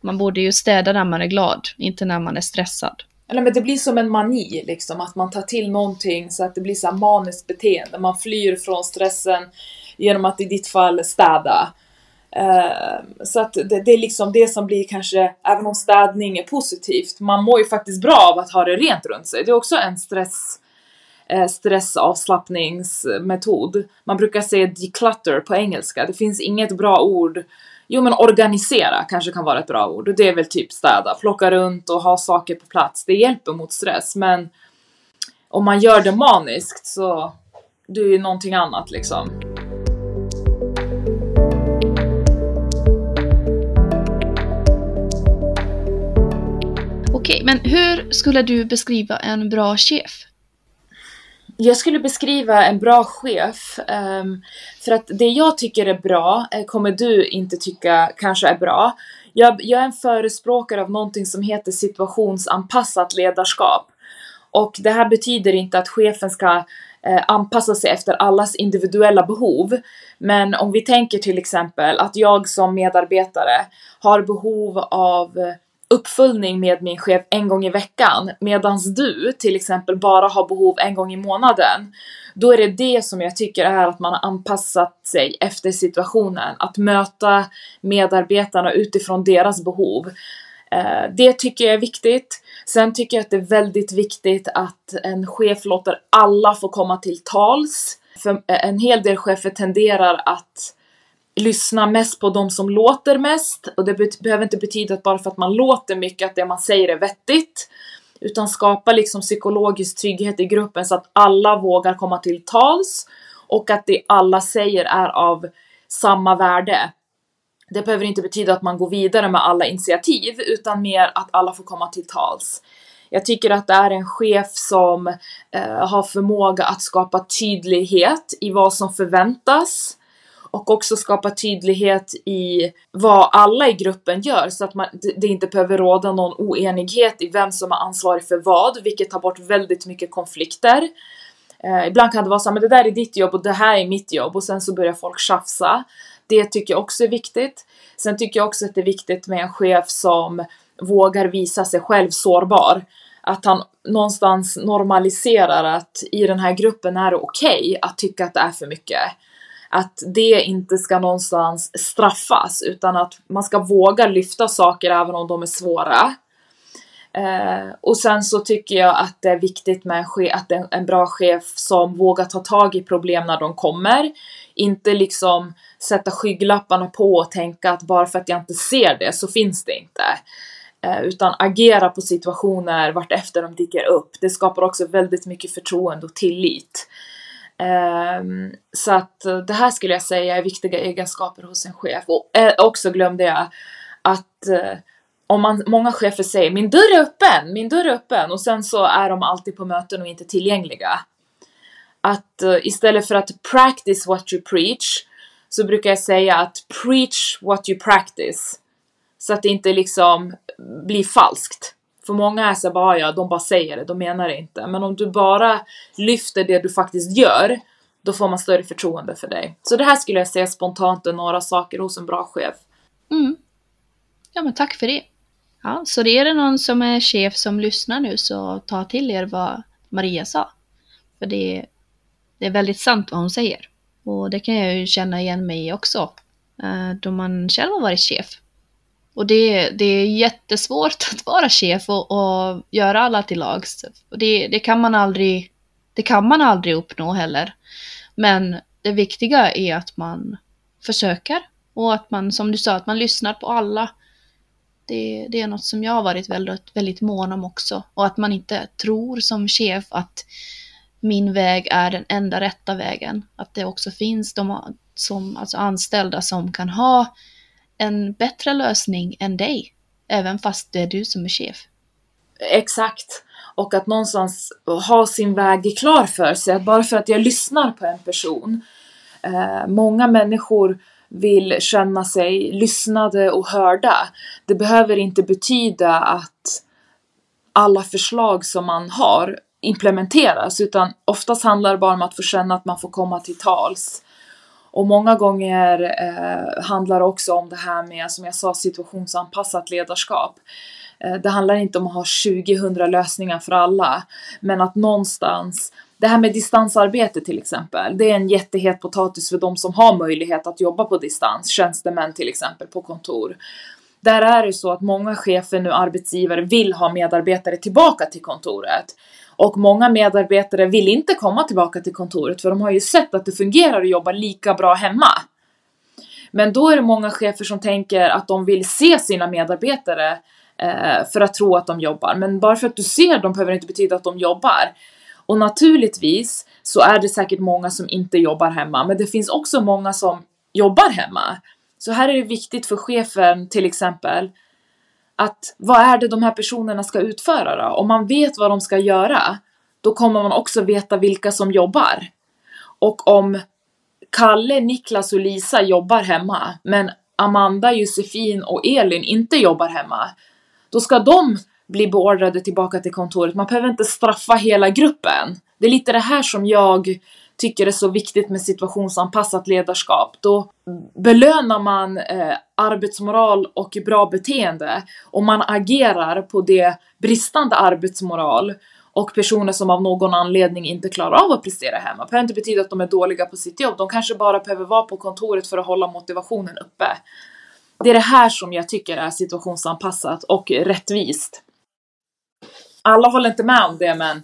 [SPEAKER 1] Man borde ju städa när man är glad, inte när man är stressad.
[SPEAKER 2] Eller men det blir som en mani liksom, att man tar till någonting så att det blir så maniskt beteende. Man flyr från stressen genom att i ditt fall städa. Ehm, så att det, det, är liksom det som blir kanske, även om städning är positivt, man mår ju faktiskt bra av att ha det rent runt sig. Det är också en stress, eh, stressavslappningsmetod. Man brukar säga declutter på engelska. Det finns inget bra ord. Jo men organisera kanske kan vara ett bra ord det är väl typ städa, plocka runt och ha saker på plats. Det hjälper mot stress men om man gör det maniskt så det är ju någonting annat liksom.
[SPEAKER 1] Men hur skulle du beskriva en bra chef?
[SPEAKER 2] Jag skulle beskriva en bra chef um, för att det jag tycker är bra eh, kommer du inte tycka kanske är bra. Jag, jag är en förespråkare av någonting som heter situationsanpassat ledarskap. Och det här betyder inte att chefen ska eh, anpassa sig efter allas individuella behov. Men om vi tänker till exempel att jag som medarbetare har behov av eh, uppföljning med min chef en gång i veckan medan du till exempel bara har behov en gång i månaden. Då är det det som jag tycker är att man har anpassat sig efter situationen. Att möta medarbetarna utifrån deras behov. Eh, det tycker jag är viktigt. Sen tycker jag att det är väldigt viktigt att en chef låter alla få komma till tals. För eh, en hel del chefer tenderar att lyssna mest på de som låter mest och det behöver inte betyda att bara för att man låter mycket att det man säger är vettigt utan skapa liksom psykologisk trygghet i gruppen så att alla vågar komma till tals och att det alla säger är av samma värde. Det behöver inte betyda att man går vidare med alla initiativ utan mer att alla får komma till tals. Jag tycker att det är en chef som eh, har förmåga att skapa tydlighet i vad som förväntas och också skapa tydlighet i vad alla i gruppen gör så att man, det inte behöver råda någon oenighet i vem som är ansvarig för vad, vilket tar bort väldigt mycket konflikter. Eh, ibland kan det vara så men det där är ditt jobb och det här är mitt jobb och sen så börjar folk tjafsa. Det tycker jag också är viktigt. Sen tycker jag också att det är viktigt med en chef som vågar visa sig själv sårbar. Att han någonstans normaliserar att i den här gruppen är det okej okay att tycka att det är för mycket att det inte ska någonstans straffas utan att man ska våga lyfta saker även om de är svåra. Eh, och sen så tycker jag att det är viktigt med en, att en, en bra chef som vågar ta tag i problem när de kommer. Inte liksom sätta skygglapparna på och tänka att bara för att jag inte ser det så finns det inte. Eh, utan agera på situationer vart efter de dyker upp. Det skapar också väldigt mycket förtroende och tillit. Ehm, så att eh, det här skulle jag säga är viktiga egenskaper hos en chef. Och eh, också glömde jag att eh, om man, många chefer säger min dörr är öppen, min dörr är öppen och sen så är de alltid på möten och inte tillgängliga. Att eh, istället för att practice what you preach så brukar jag säga att preach what you practice. Så att det inte liksom blir falskt. För många är så bara, ja, de bara säger det, de menar det inte. Men om du bara lyfter det du faktiskt gör, då får man större förtroende för dig. Så det här skulle jag säga spontant är några saker hos en bra chef.
[SPEAKER 1] Mm. Ja, men tack för det. Ja, så det är det någon som är chef som lyssnar nu så ta till er vad Maria sa. För det, det är väldigt sant vad hon säger. Och det kan jag ju känna igen mig i också. Eh, då man själv har varit chef. Och det, det är jättesvårt att vara chef och, och göra alla till lags. Det, det, kan man aldrig, det kan man aldrig uppnå heller. Men det viktiga är att man försöker och att man, som du sa, att man lyssnar på alla. Det, det är något som jag har varit väldigt, väldigt mån om också. Och att man inte tror som chef att min väg är den enda rätta vägen. Att det också finns de som, alltså anställda som kan ha en bättre lösning än dig, även fast det är du som är chef.
[SPEAKER 2] Exakt. Och att någonstans ha sin väg klar för sig. Att bara för att jag lyssnar på en person. Eh, många människor vill känna sig lyssnade och hörda. Det behöver inte betyda att alla förslag som man har implementeras utan oftast handlar det bara om att få känna att man får komma till tals. Och många gånger eh, handlar det också om det här med, som jag sa, situationsanpassat ledarskap. Eh, det handlar inte om att ha 20 lösningar för alla, men att någonstans det här med distansarbete till exempel, det är en jättehet potatis för de som har möjlighet att jobba på distans, tjänstemän till exempel på kontor. Där är det så att många chefer nu, arbetsgivare, vill ha medarbetare tillbaka till kontoret. Och många medarbetare vill inte komma tillbaka till kontoret för de har ju sett att det fungerar att jobba lika bra hemma. Men då är det många chefer som tänker att de vill se sina medarbetare eh, för att tro att de jobbar. Men bara för att du ser dem behöver det inte betyda att de jobbar. Och naturligtvis så är det säkert många som inte jobbar hemma, men det finns också många som jobbar hemma. Så här är det viktigt för chefen till exempel att vad är det de här personerna ska utföra då? Om man vet vad de ska göra, då kommer man också veta vilka som jobbar. Och om Kalle, Niklas och Lisa jobbar hemma, men Amanda, Josefin och Elin inte jobbar hemma, då ska de bli beordrade tillbaka till kontoret. Man behöver inte straffa hela gruppen. Det är lite det här som jag tycker är så viktigt med situationsanpassat ledarskap. Då belönar man eh, arbetsmoral och bra beteende och man agerar på det bristande arbetsmoral och personer som av någon anledning inte klarar av att prestera hemma. Det behöver inte betyda att de är dåliga på sitt jobb. De kanske bara behöver vara på kontoret för att hålla motivationen uppe. Det är det här som jag tycker är situationsanpassat och rättvist. Alla håller inte med om det men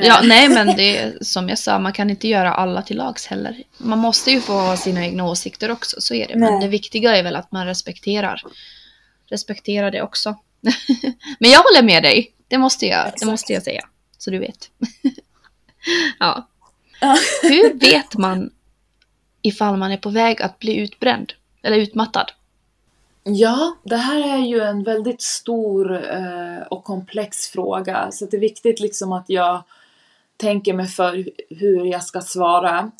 [SPEAKER 1] Ja, nej men det är som jag sa, man kan inte göra alla till lags heller. Man måste ju få ha sina egna åsikter också, så är det. Men det viktiga är väl att man respekterar, respekterar det också. men jag håller med dig, det måste jag, det måste jag säga. Så du vet. ja. Hur vet man ifall man är på väg att bli utbränd eller utmattad?
[SPEAKER 2] Ja, det här är ju en väldigt stor eh, och komplex fråga så det är viktigt liksom att jag tänker mig för hur jag ska svara.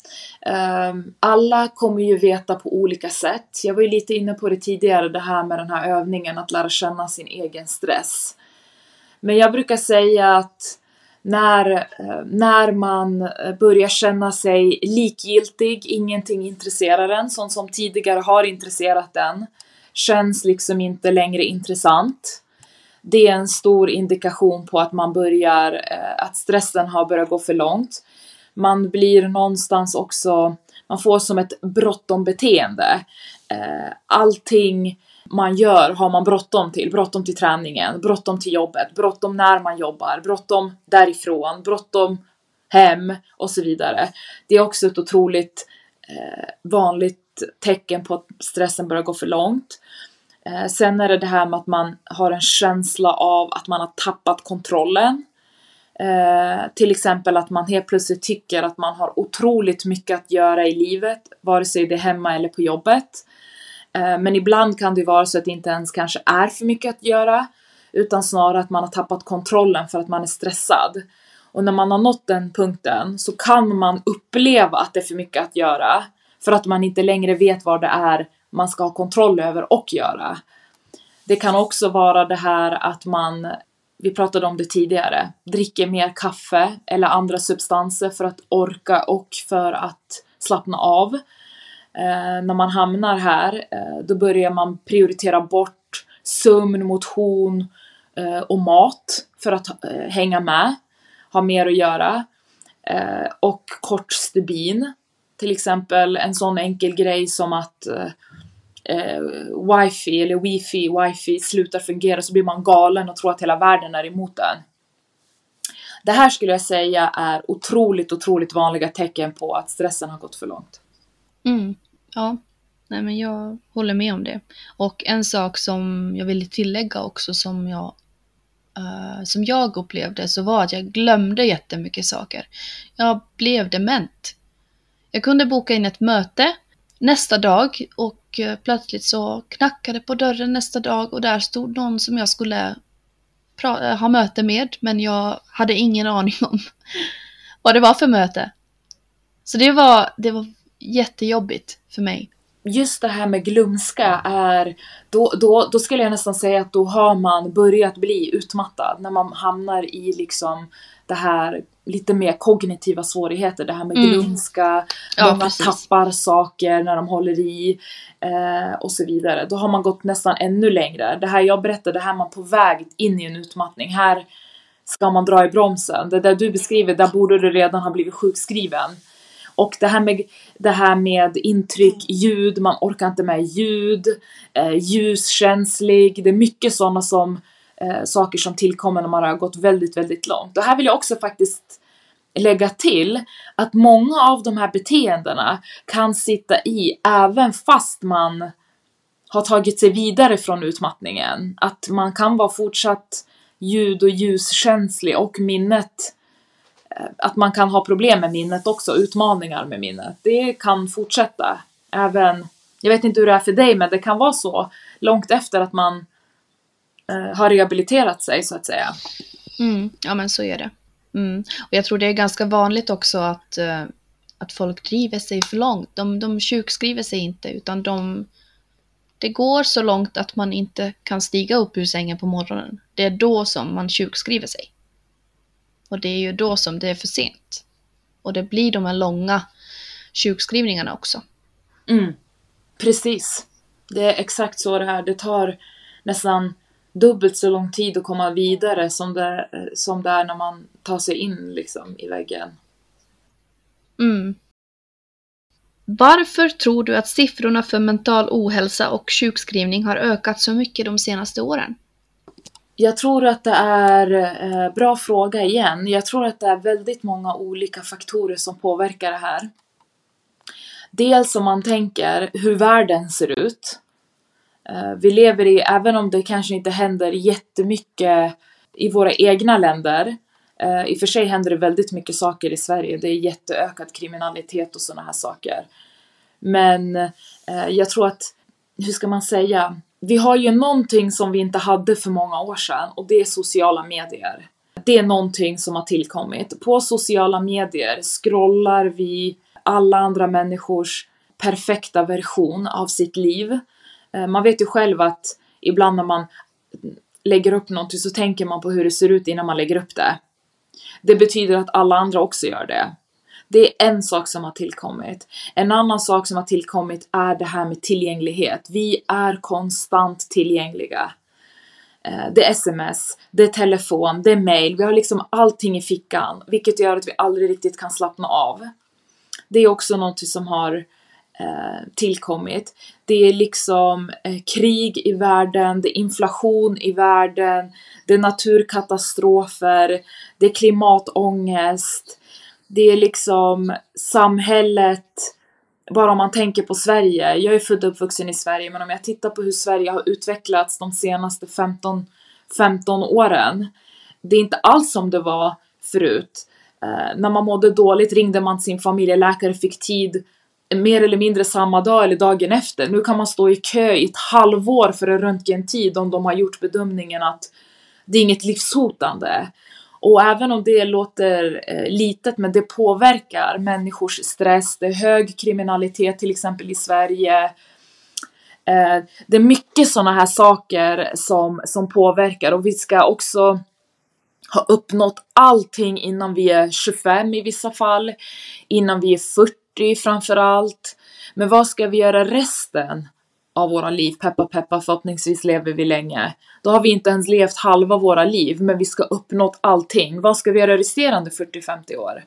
[SPEAKER 2] Eh, alla kommer ju veta på olika sätt. Jag var ju lite inne på det tidigare, det här med den här övningen att lära känna sin egen stress. Men jag brukar säga att när, eh, när man eh, börjar känna sig likgiltig, ingenting intresserar en, sånt som tidigare har intresserat en, känns liksom inte längre intressant. Det är en stor indikation på att man börjar, eh, att stressen har börjat gå för långt. Man blir någonstans också, man får som ett bråttom beteende. Eh, allting man gör har man bråttom till. Bråttom till träningen, bråttom till jobbet, bråttom när man jobbar, bråttom därifrån, bråttom hem och så vidare. Det är också ett otroligt eh, vanligt tecken på att stressen börjar gå för långt. Eh, sen är det det här med att man har en känsla av att man har tappat kontrollen. Eh, till exempel att man helt plötsligt tycker att man har otroligt mycket att göra i livet, vare sig det är hemma eller på jobbet. Eh, men ibland kan det vara så att det inte ens kanske är för mycket att göra utan snarare att man har tappat kontrollen för att man är stressad. Och när man har nått den punkten så kan man uppleva att det är för mycket att göra för att man inte längre vet vad det är man ska ha kontroll över och göra. Det kan också vara det här att man, vi pratade om det tidigare, dricker mer kaffe eller andra substanser för att orka och för att slappna av. Eh, när man hamnar här, eh, då börjar man prioritera bort sömn, motion eh, och mat för att eh, hänga med, ha mer att göra. Eh, och kort stubin. Till exempel en sån enkel grej som att eh, eh, wifi eller wifi, wifi slutar fungera så blir man galen och tror att hela världen är emot en. Det här skulle jag säga är otroligt, otroligt vanliga tecken på att stressen har gått för långt.
[SPEAKER 1] Mm. Ja, nej men jag håller med om det. Och en sak som jag ville tillägga också som jag, uh, som jag upplevde så var att jag glömde jättemycket saker. Jag blev dement. Jag kunde boka in ett möte nästa dag och eh, plötsligt så knackade på dörren nästa dag och där stod någon som jag skulle eh, ha möte med men jag hade ingen aning om vad det var för möte. Så det var, det var jättejobbigt för mig.
[SPEAKER 2] Just det här med glömska är, då, då, då skulle jag nästan säga att då har man börjat bli utmattad när man hamnar i liksom det här lite mer kognitiva svårigheter, det här med mm. glömska, ja, många precis. tappar saker när de håller i eh, och så vidare. Då har man gått nästan ännu längre. Det här jag berättade, det här är man på väg in i en utmattning. Här ska man dra i bromsen. Det där du beskriver, där borde du redan ha blivit sjukskriven. Och det här med, det här med intryck, ljud, man orkar inte med ljud, eh, ljuskänslig, det är mycket sådana som eh, saker som tillkommer när man har gått väldigt, väldigt långt. Och här vill jag också faktiskt lägga till att många av de här beteendena kan sitta i även fast man har tagit sig vidare från utmattningen. Att man kan vara fortsatt ljud och ljuskänslig och minnet eh, att man kan ha problem med minnet också, utmaningar med minnet. Det kan fortsätta. Även, jag vet inte hur det är för dig, men det kan vara så långt efter att man eh, har rehabiliterat sig så att säga.
[SPEAKER 1] Mm, ja men så är det. Mm. Och jag tror det är ganska vanligt också att, uh, att folk driver sig för långt. De, de sjukskriver sig inte utan de, Det går så långt att man inte kan stiga upp ur sängen på morgonen. Det är då som man sjukskriver sig. Och det är ju då som det är för sent. Och det blir de här långa sjukskrivningarna också.
[SPEAKER 2] Mm. Precis. Det är exakt så det här. Det tar nästan dubbelt så lång tid att komma vidare som det, som det är när man tar sig in liksom i väggen.
[SPEAKER 1] Mm. Varför tror du att siffrorna för mental ohälsa och sjukskrivning har ökat så mycket de senaste åren?
[SPEAKER 2] Jag tror att det är, eh, bra fråga igen, jag tror att det är väldigt många olika faktorer som påverkar det här. Dels om man tänker hur världen ser ut. Eh, vi lever i, även om det kanske inte händer jättemycket i våra egna länder, eh, i och för sig händer det väldigt mycket saker i Sverige, det är jätteökad kriminalitet och sådana här saker. Men eh, jag tror att, hur ska man säga, vi har ju någonting som vi inte hade för många år sedan och det är sociala medier. Det är någonting som har tillkommit. På sociala medier scrollar vi alla andra människors perfekta version av sitt liv. Eh, man vet ju själv att ibland när man lägger upp någonting så tänker man på hur det ser ut innan man lägger upp det. Det betyder att alla andra också gör det. Det är en sak som har tillkommit. En annan sak som har tillkommit är det här med tillgänglighet. Vi är konstant tillgängliga. Eh, det är sms, det är telefon, det är mail. Vi har liksom allting i fickan, vilket gör att vi aldrig riktigt kan slappna av. Det är också något som har eh, Eh, tillkommit. Det är liksom eh, krig i världen, det är inflation i världen, det är naturkatastrofer, det är klimatångest, det är liksom samhället, bara om man tänker på Sverige. Jag är född och uppvuxen i Sverige, men om jag tittar på hur Sverige har utvecklats de senaste 15, 15 åren. Det är inte alls som det var förut. Eh, när man mådde dåligt ringde man sin familjeläkare, fick tid mer eller mindre samma dag eller dagen efter. Nu kan man stå i kö i ett halvår för en röntgentid om de har gjort bedömningen att det är inget livshotande. Och även om det låter eh, litet, men det påverkar människors stress. Det är hög kriminalitet till exempel i Sverige. Eh, det är mycket sådana här saker som, som påverkar och vi ska också ha uppnått allting innan vi är 25 i vissa fall, innan vi är 40 40 framförallt. Men vad ska vi göra resten av våra liv? Peppa peppa, förhoppningsvis lever vi länge. Då har vi inte ens levt halva våra liv, men vi ska uppnått allting. Vad ska vi göra resterande 40-50 år?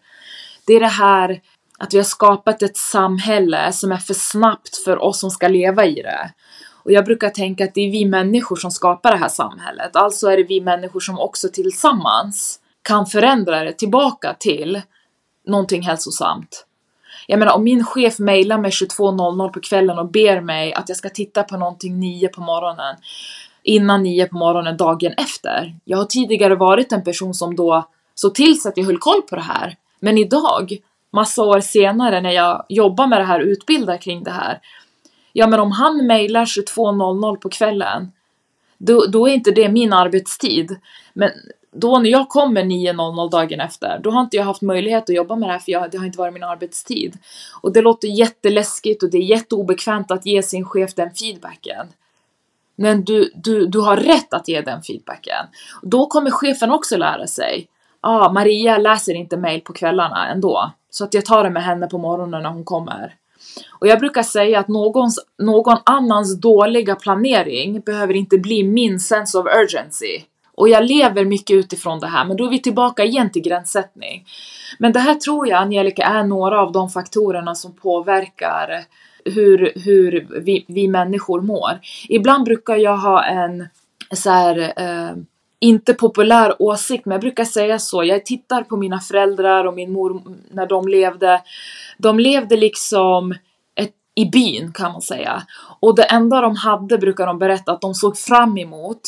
[SPEAKER 2] Det är det här att vi har skapat ett samhälle som är för snabbt för oss som ska leva i det. Och jag brukar tänka att det är vi människor som skapar det här samhället. Alltså är det vi människor som också tillsammans kan förändra det tillbaka till någonting hälsosamt. Jag menar om min chef mejlar mig 22.00 på kvällen och ber mig att jag ska titta på någonting 9 på morgonen innan 9 på morgonen dagen efter. Jag har tidigare varit en person som då såg till så att jag höll koll på det här. Men idag, massa år senare när jag jobbar med det här, utbildar kring det här, Ja, men om han mejlar 22.00 på kvällen, då, då är inte det min arbetstid. Men då när jag kommer 9.00 dagen efter, då har inte jag haft möjlighet att jobba med det här för jag, det har inte varit min arbetstid. Och det låter jätteläskigt och det är jätteobekvämt att ge sin chef den feedbacken. Men du, du, du har rätt att ge den feedbacken. Då kommer chefen också lära sig. Ja, ah, Maria läser inte mail på kvällarna ändå. Så att jag tar det med henne på morgonen när hon kommer. Och jag brukar säga att någons, någon annans dåliga planering behöver inte bli min sense of urgency. Och jag lever mycket utifrån det här, men då är vi tillbaka igen till gränssättning. Men det här tror jag, Angelica, är några av de faktorerna som påverkar hur, hur vi, vi människor mår. Ibland brukar jag ha en så här, eh, inte populär åsikt, men jag brukar säga så. Jag tittar på mina föräldrar och min mor när de levde. De levde liksom ett, i byn kan man säga. Och det enda de hade brukar de berätta att de såg fram emot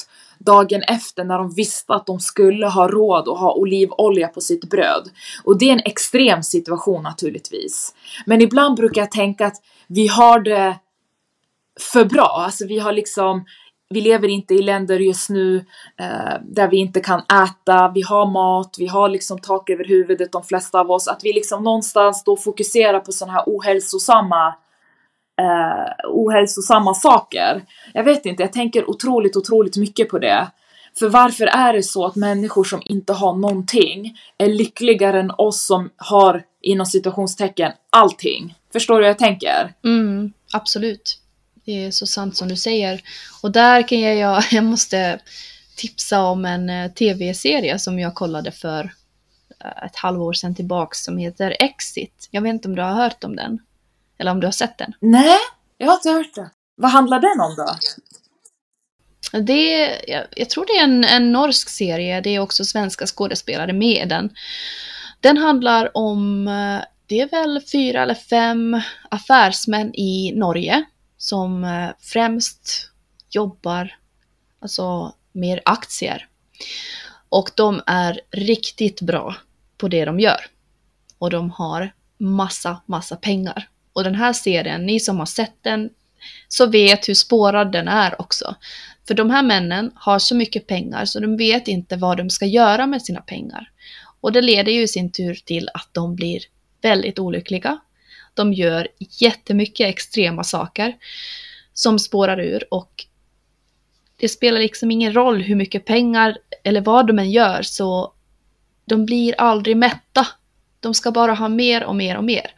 [SPEAKER 2] dagen efter när de visste att de skulle ha råd att ha olivolja på sitt bröd. Och det är en extrem situation naturligtvis. Men ibland brukar jag tänka att vi har det för bra. Alltså vi har liksom vi lever inte i länder just nu eh, där vi inte kan äta, vi har mat, vi har liksom tak över huvudet de flesta av oss. Att vi liksom någonstans då fokuserar på sådana här ohälsosamma eh, ohälsosamma saker. Jag vet inte, jag tänker otroligt, otroligt mycket på det. För varför är det så att människor som inte har någonting är lyckligare än oss som har inom situationstecken allting? Förstår du hur jag tänker?
[SPEAKER 1] Mm, absolut. Det är så sant som du säger. Och där kan jag, jag måste tipsa om en eh, tv-serie som jag kollade för eh, ett halvår sedan tillbaks som heter Exit. Jag vet inte om du har hört om den? Eller om du har sett den?
[SPEAKER 2] Nej, jag har inte hört det. Vad handlar den om då?
[SPEAKER 1] Det, jag, jag tror det är en, en norsk serie, det är också svenska skådespelare med i den. Den handlar om, eh, det är väl fyra eller fem affärsmän i Norge som eh, främst jobbar alltså med aktier. Och de är riktigt bra på det de gör. Och de har massa, massa pengar. Och den här serien, ni som har sett den, så vet hur spårad den är också. För de här männen har så mycket pengar så de vet inte vad de ska göra med sina pengar. Och det leder ju i sin tur till att de blir väldigt olyckliga. De gör jättemycket extrema saker som spårar ur och det spelar liksom ingen roll hur mycket pengar eller vad de än gör så de blir aldrig mätta. De ska bara ha mer och mer och mer.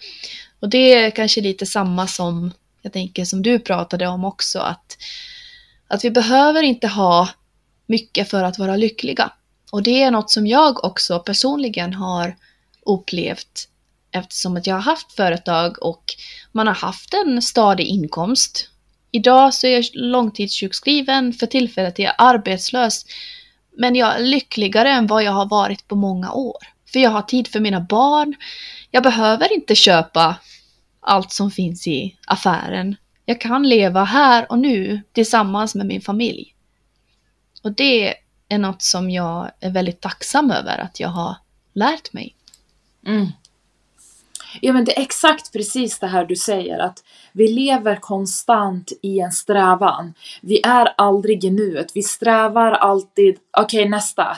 [SPEAKER 1] Och det är kanske lite samma som jag tänker som du pratade om också att, att vi behöver inte ha mycket för att vara lyckliga. Och det är något som jag också personligen har upplevt eftersom att jag har haft företag och man har haft en stadig inkomst. Idag så är jag långtidssjukskriven, för tillfället är jag arbetslös. Men jag är lyckligare än vad jag har varit på många år. För jag har tid för mina barn. Jag behöver inte köpa allt som finns i affären. Jag kan leva här och nu tillsammans med min familj. Och det är något som jag är väldigt tacksam över att jag har lärt mig.
[SPEAKER 2] Mm. Ja men det är exakt precis det här du säger att vi lever konstant i en strävan. Vi är aldrig i nuet. Vi strävar alltid, okej okay, nästa.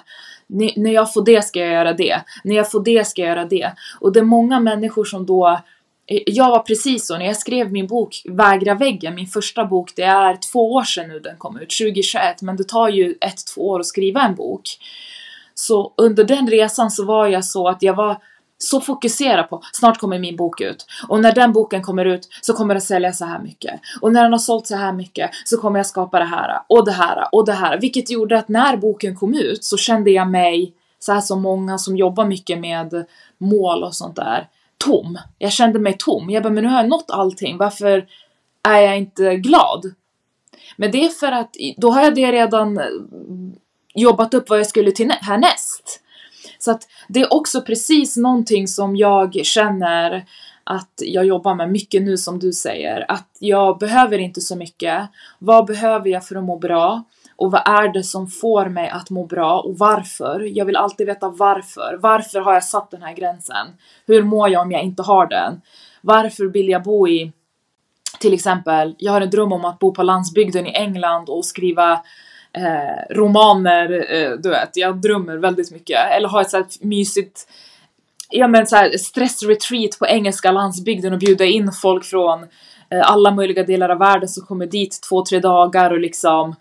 [SPEAKER 2] N när jag får det ska jag göra det. När jag får det ska jag göra det. Och det är många människor som då jag var precis så när jag skrev min bok Vägra väggen, min första bok, det är två år sedan nu den kom ut, 2021, men det tar ju ett, två år att skriva en bok. Så under den resan så var jag så att jag var så fokusera på snart kommer min bok ut och när den boken kommer ut så kommer den sälja så här mycket och när den har sålt så här mycket så kommer jag skapa det här och det här och det här vilket gjorde att när boken kom ut så kände jag mig så här som många som jobbar mycket med mål och sånt där tom. Jag kände mig tom. Jag bara, men nu har jag nått allting. Varför är jag inte glad? Men det är för att då har jag det redan eh, jobbat upp vad jag skulle till härnäst. Så att det är också precis någonting som jag känner att jag jobbar med mycket nu som du säger. Att jag behöver inte så mycket. Vad behöver jag för att må bra? Och vad är det som får mig att må bra och varför? Jag vill alltid veta varför. Varför har jag satt den här gränsen? Hur mår jag om jag inte har den? Varför vill jag bo i till exempel, jag har en dröm om att bo på landsbygden i England och skriva eh, romaner, eh, du vet, jag drömmer väldigt mycket. Eller ha ett så här mysigt, ja men så här stressretreat på engelska landsbygden och bjuda in folk från eh, alla möjliga delar av världen som kommer dit två, tre dagar och liksom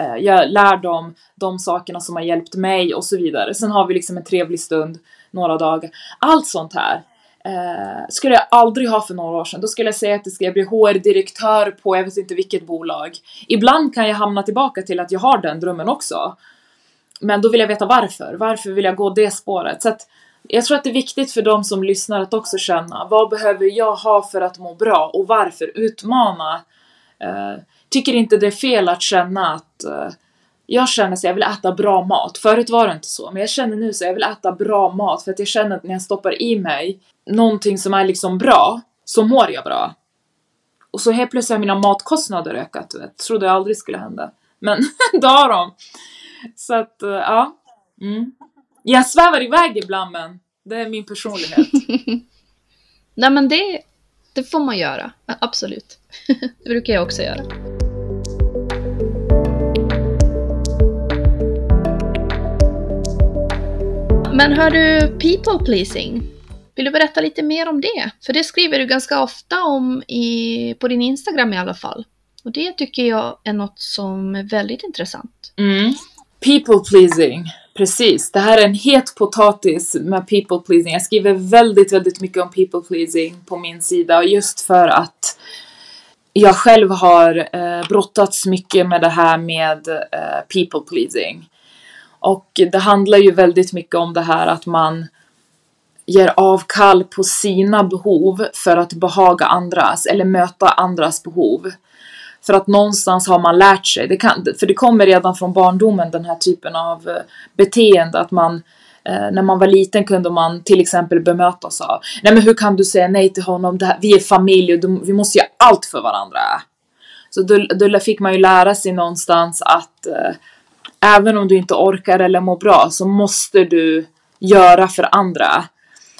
[SPEAKER 2] Eh, jag lär dem de sakerna som har hjälpt mig och så vidare. Sen har vi liksom en trevlig stund några dagar. Allt sånt här eh, skulle jag aldrig ha för några år sedan. Då skulle jag säga att jag ska bli HR-direktör på jag vet inte vilket bolag. Ibland kan jag hamna tillbaka till att jag har den drömmen också. Men då vill jag veta varför. Varför vill jag gå det spåret? Så att jag tror att det är viktigt för de som lyssnar att också känna vad behöver jag ha för att må bra och varför? Utmana eh, tycker inte det är fel att känna att eh, jag känner så jag vill äta bra mat. Förut var det inte så, men jag känner nu så jag vill äta bra mat för att jag känner att när jag stoppar i mig någonting som är liksom bra så mår jag bra. Och så helt plötsligt har mina matkostnader ökat, du vet. Trodde jag aldrig skulle hända. Men det har de. Så att, eh, ja. Mm. Jag svävar iväg ibland men det är min personlighet.
[SPEAKER 1] Nej men det, det får man göra, absolut. det brukar jag också göra. Men hör du people pleasing? Vill du berätta lite mer om det? För det skriver du ganska ofta om i, på din Instagram i alla fall. Och det tycker jag är något som är väldigt intressant.
[SPEAKER 2] Mm. People pleasing, precis. Det här är en het potatis med people pleasing. Jag skriver väldigt, väldigt mycket om people pleasing på min sida just för att jag själv har eh, brottats mycket med det här med eh, people pleasing. Och det handlar ju väldigt mycket om det här att man ger avkall på sina behov för att behaga andras eller möta andras behov. För att någonstans har man lärt sig, det kan, för det kommer redan från barndomen den här typen av eh, beteende att man eh, när man var liten kunde man till exempel bemötas av Nej men hur kan du säga nej till honom? Här, vi är familj och vi måste göra allt för varandra. Så då, då fick man ju lära sig någonstans att eh, även om du inte orkar eller mår bra så måste du göra för andra.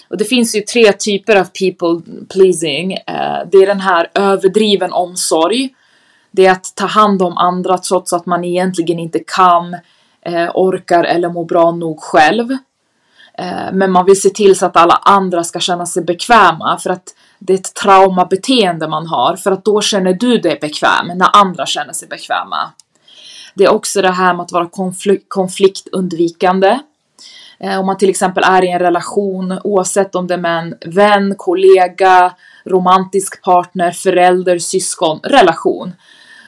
[SPEAKER 2] Och det finns ju tre typer av people pleasing. Eh, det är den här överdriven omsorg. Det är att ta hand om andra trots att man egentligen inte kan, eh, orkar eller mår bra nog själv. Eh, men man vill se till så att alla andra ska känna sig bekväma för att det är ett traumabeteende man har för att då känner du dig bekväm när andra känner sig bekväma. Det är också det här med att vara konfliktundvikande. Eh, om man till exempel är i en relation, oavsett om det är med en vän, kollega, romantisk partner, förälder, syskon, relation.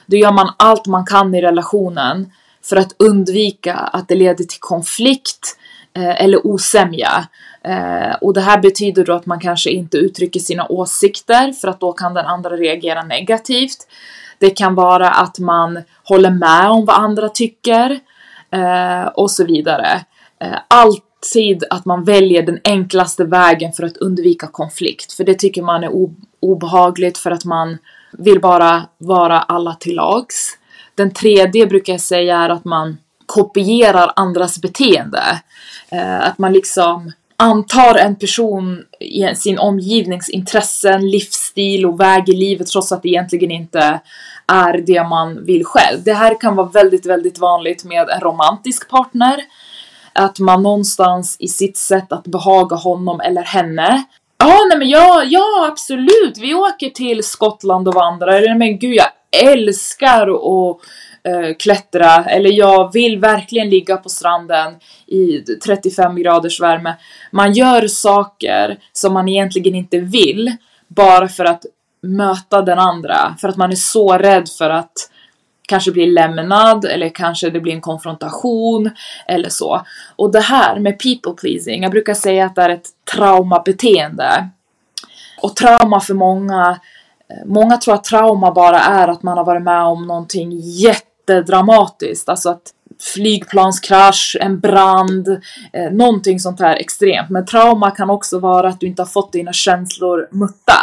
[SPEAKER 2] Då gör man allt man kan i relationen för att undvika att det leder till konflikt eh, eller osämja. Eh, och det här betyder då att man kanske inte uttrycker sina åsikter för att då kan den andra reagera negativt. Det kan vara att man håller med om vad andra tycker eh, och så vidare. Eh, alltid att man väljer den enklaste vägen för att undvika konflikt, för det tycker man är obehagligt för att man vill bara vara alla till lags. Den tredje brukar jag säga är att man kopierar andras beteende. Eh, att man liksom antar en person i sin omgivnings intressen, livsstil och väg i livet trots att det egentligen inte är det man vill själv. Det här kan vara väldigt, väldigt vanligt med en romantisk partner. Att man någonstans i sitt sätt att behaga honom eller henne Ja, nej men ja, ja absolut, vi åker till Skottland och vandrar. Eller men gud, jag älskar att eh, klättra. Eller jag vill verkligen ligga på stranden i 35 graders värme. Man gör saker som man egentligen inte vill bara för att möta den andra för att man är så rädd för att kanske bli lämnad eller kanske det blir en konfrontation eller så. Och det här med people pleasing, jag brukar säga att det är ett traumabeteende. Och trauma för många, eh, många tror att trauma bara är att man har varit med om någonting jätte jättedramatiskt, alltså att flygplanskrasch, en brand, eh, någonting sånt här extremt. Men trauma kan också vara att du inte har fått dina känslor mutta.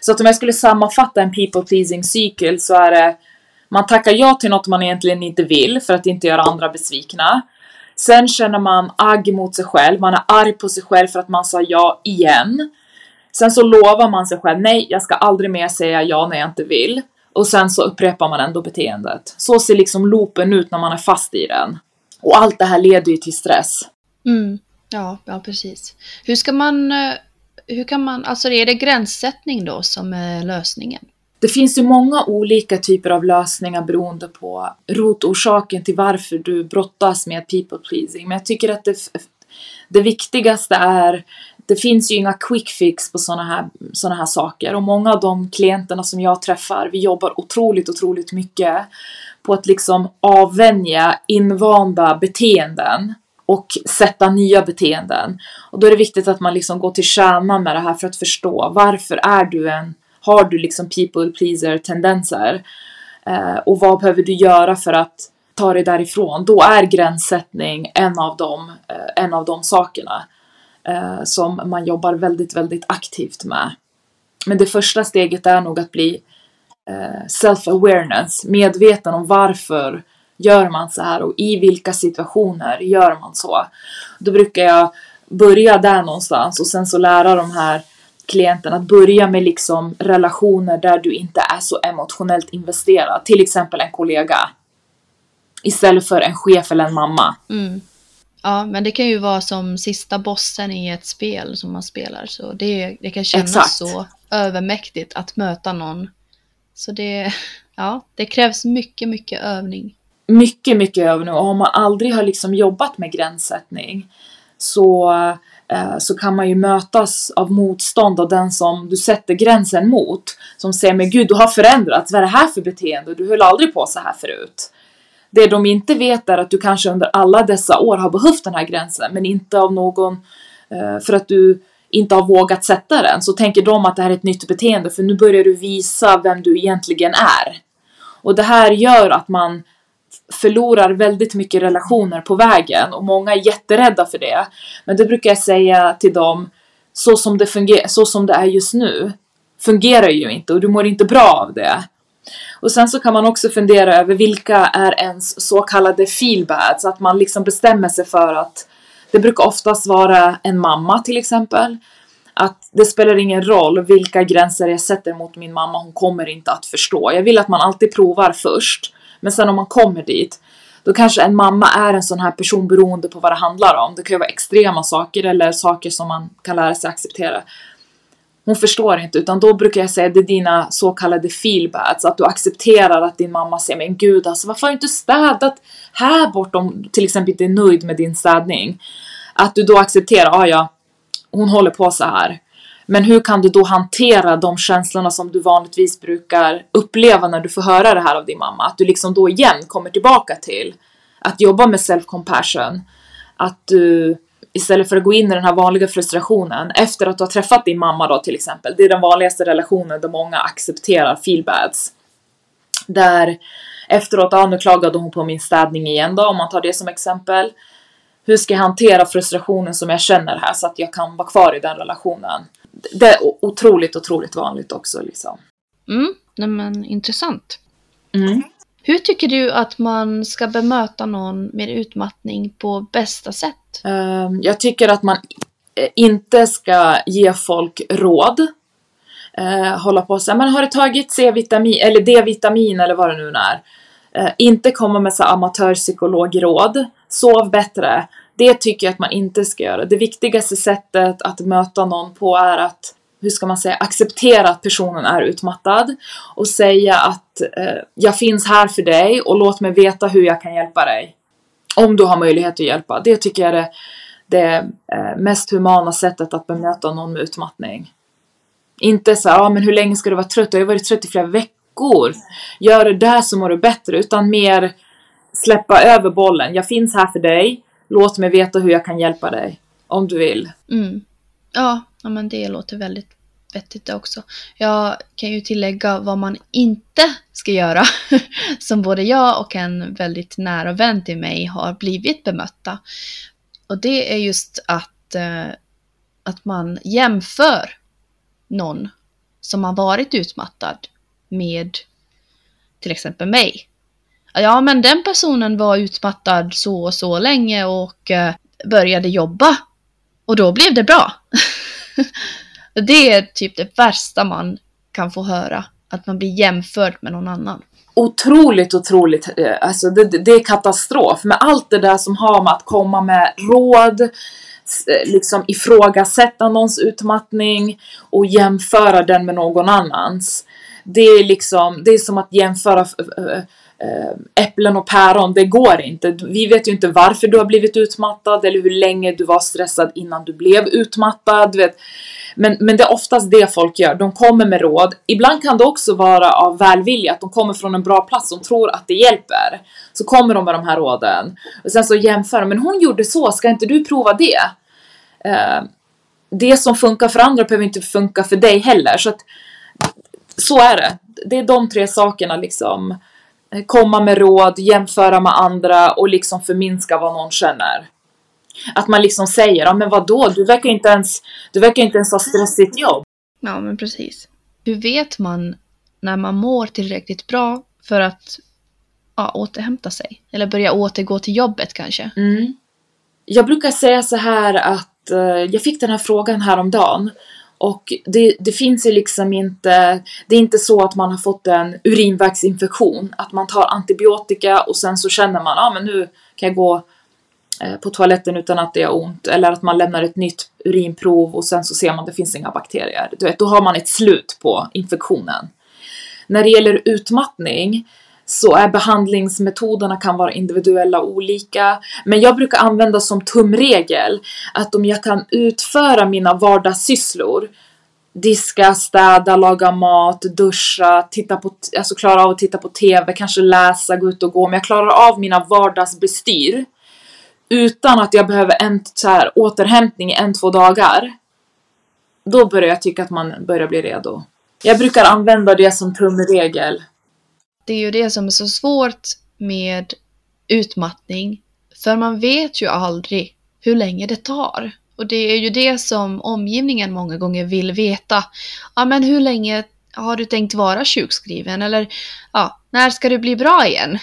[SPEAKER 2] Så att om jag skulle sammanfatta en people pleasing cykel så är det man tackar ja till något man egentligen inte vill för att inte göra andra besvikna. Sen känner man agg mot sig själv, man är arg på sig själv för att man sa ja igen. Sen så lovar man sig själv, nej jag ska aldrig mer säga ja när jag inte vill. Och sen så upprepar man ändå beteendet. Så ser liksom loopen ut när man är fast i den. Och allt det här leder ju till stress.
[SPEAKER 1] Mm. Ja, ja precis. Hur ska man eh, hur kan man, alltså är det gränssättning då som är lösningen?
[SPEAKER 2] Det finns ju många olika typer av lösningar beroende på rotorsaken till varför du brottas med people pleasing. Men jag tycker att det, det viktigaste är det finns ju inga quick fix på sådana här, såna här saker och många av de klienterna som jag träffar, vi jobbar otroligt, otroligt mycket på att liksom avvänja invanda beteenden och sätta nya beteenden. Och då är det viktigt att man liksom går till kärnan med det här för att förstå varför är du en, har du liksom people pleaser tendenser? Eh, och vad behöver du göra för att ta dig därifrån? Då är gränssättning en av de, eh, en av de sakerna eh, som man jobbar väldigt, väldigt aktivt med. Men det första steget är nog att bli eh, self-awareness, medveten om varför gör man så här och i vilka situationer gör man så? Då brukar jag börja där någonstans och sen så lära de här klienterna att börja med liksom relationer där du inte är så emotionellt investerad. Till exempel en kollega. Istället för en chef eller en mamma.
[SPEAKER 1] Mm. Ja, men det kan ju vara som sista bossen i ett spel som man spelar. Så det, det kan kännas
[SPEAKER 2] Exakt.
[SPEAKER 1] så övermäktigt att möta någon. Så det, ja, det krävs mycket, mycket övning.
[SPEAKER 2] mycket, mycket övning och om man aldrig har liksom jobbat med gränssättning så, eh, så kan man ju mötas av motstånd av den som du sätter gränsen mot. Som säger men gud du har förändrats, vad är det här för beteende? Du höll aldrig på så här förut. Det de inte vet är att du kanske under alla dessa år har behövt den här gränsen men inte av någon eh, för att du inte har vågat sätta den så tänker de att det här är ett nytt beteende för nu börjar du visa vem du egentligen är. Och det här gör att man förlorar väldigt mycket relationer på vägen och många är jätterädda för det. Men det brukar jag säga till dem, så som det, funger- så som det är just nu fungerar ju inte och du mår inte bra av det. Och sen så kan man också fundera över vilka är ens så kallade feelbads, att man liksom bestämmer sig för att det brukar oftast vara en mamma till exempel. Att det spelar ingen roll vilka gränser jag sätter mot min mamma, hon kommer inte att förstå. Jag vill att man alltid provar först. Men sen om man kommer dit, då kanske en mamma är en sån här person beroende på vad det handlar om. Det kan ju vara extrema saker eller saker som man kan lära sig acceptera. Hon förstår inte, utan då brukar jag säga det är dina så kallade feelbads, att du accepterar att din mamma säger men gud alltså varför har du inte städat här bort om du till exempel inte är nöjd med din städning? Att du då accepterar, ah, ja, hon håller på så här. Men hur kan du då hantera de känslorna som du vanligtvis brukar uppleva när du får höra det här av din mamma? Att du liksom då igen kommer tillbaka till att jobba med self-compassion. Att du istället för att gå in i den här vanliga frustrationen efter att du har träffat din mamma då till exempel. Det är den vanligaste relationen där många accepterar feelbads. Där efteråt, ja nu klagade hon på min städning igen då om man tar det som exempel. Hur ska jag hantera frustrationen som jag känner här så att jag kan vara kvar i den relationen? Det är otroligt, otroligt vanligt också liksom.
[SPEAKER 1] Mm, nej men intressant.
[SPEAKER 2] Mm.
[SPEAKER 1] Hur tycker du att man ska bemöta någon med utmattning på bästa sätt?
[SPEAKER 2] Ehm, jag tycker att man eh, inte ska ge folk råd. Eh, hålla på och säga, men har du tagit C-vitamin eller D-vitamin eller vad det nu är. Eh, inte komma med så amatörpsykologråd. Sov bättre. Det tycker jag att man inte ska göra. Det viktigaste sättet att möta någon på är att hur ska man säga, acceptera att personen är utmattad och säga att eh, jag finns här för dig och låt mig veta hur jag kan hjälpa dig. Om du har möjlighet att hjälpa. Det tycker jag är det, det eh, mest humana sättet att bemöta någon med utmattning. Inte så ja ah, men hur länge ska du vara trött? Du har ju varit trött i flera veckor. Gör det där så mår du bättre. Utan mer släppa över bollen. Jag finns här för dig. Låt mig veta hur jag kan hjälpa dig. Om du vill.
[SPEAKER 1] Mm. Ja, ja, men det låter väldigt vettigt det också. Jag kan ju tillägga vad man inte ska göra. Som både jag och en väldigt nära vän till mig har blivit bemötta. Och det är just att, eh, att man jämför någon som har varit utmattad med till exempel mig. Ja, men den personen var utmattad så och så länge och eh, började jobba. Och då blev det bra. det är typ det värsta man kan få höra. Att man blir jämförd med någon annan.
[SPEAKER 2] Otroligt, otroligt. Eh, alltså det, det är katastrof. Med allt det där som har med att komma med råd, eh, liksom ifrågasätta någons utmattning och jämföra den med någon annans. Det är liksom, det är som att jämföra eh, Eh, äpplen och päron, det går inte. Vi vet ju inte varför du har blivit utmattad eller hur länge du var stressad innan du blev utmattad. du Vet. Men, men det är oftast det folk gör. De kommer med råd. Ibland kan det också vara av välvilja, att de kommer från en bra plats. De tror att det hjälper. Så kommer de med de här råden. Och sen så jämför de. Men hon gjorde så, ska inte du prova det? Eh, det som funkar för andra behöver inte funka för dig heller. Så att, så är det. Det är de tre sakerna liksom. Komma med råd, jämföra med andra och liksom förminska vad någon känner. Att man liksom säger, ja men vadå, du verkar inte ens, du verkar inte ens ha stressigt jobb.
[SPEAKER 1] Ja, men precis. Hur vet man när man mår tillräckligt bra för att ja, återhämta sig? Eller börja återgå till jobbet kanske?
[SPEAKER 2] Mm. Jag brukar säga så här att eh, jag fick den här frågan häromdagen och det, det finns ju liksom inte, det är inte så att man har fått en urinvägsinfektion, att man tar antibiotika och sen så känner man, ja ah, men nu kan jag gå eh, på toaletten utan att det gör ont eller att man lämnar ett nytt urinprov och sen så ser man att det finns inga bakterier. Du vet, då har man ett slut på infektionen. När det gäller utmattning så är behandlingsmetoderna kan vara individuella och olika. Men jag brukar använda som tumregel att om jag kan utföra mina vardagssysslor diska, städa, laga mat, duscha, titta på, alltså klara av att titta på TV, kanske läsa, gå ut och gå. Om jag klarar av mina vardagsbestyr utan att jag behöver en så här, återhämtning i en, två dagar. Då börjar jag tycka att man börjar bli redo. Jag brukar använda det som tumregel.
[SPEAKER 1] Det är ju det som är så svårt med utmattning. För man vet ju aldrig hur länge det tar. Och det är ju det som omgivningen många gånger vill veta. Ja, men hur länge har du tänkt vara sjukskriven? Eller ja, när ska du bli bra igen?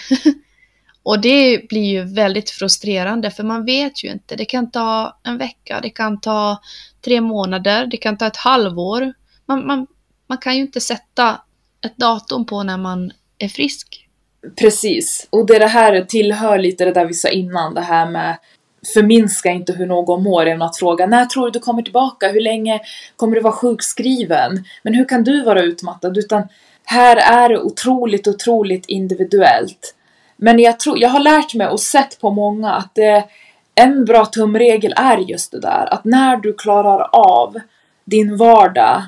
[SPEAKER 1] och det blir ju väldigt frustrerande för man vet ju inte. Det kan ta en vecka, det kan ta tre månader, det kan ta ett halvår. Man, man, man kan ju inte sätta ett datum på när man är frisk.
[SPEAKER 2] Precis, och det, det här tillhör lite det där vi sa innan, det här med förminska inte hur någon mår genom att fråga när tror du du kommer tillbaka? Hur länge kommer du vara sjukskriven? Men hur kan du vara utmattad? Utan här är det otroligt, otroligt individuellt. Men jag, tror, jag har lärt mig och sett på många att det, en bra tumregel är just det där att när du klarar av din vardag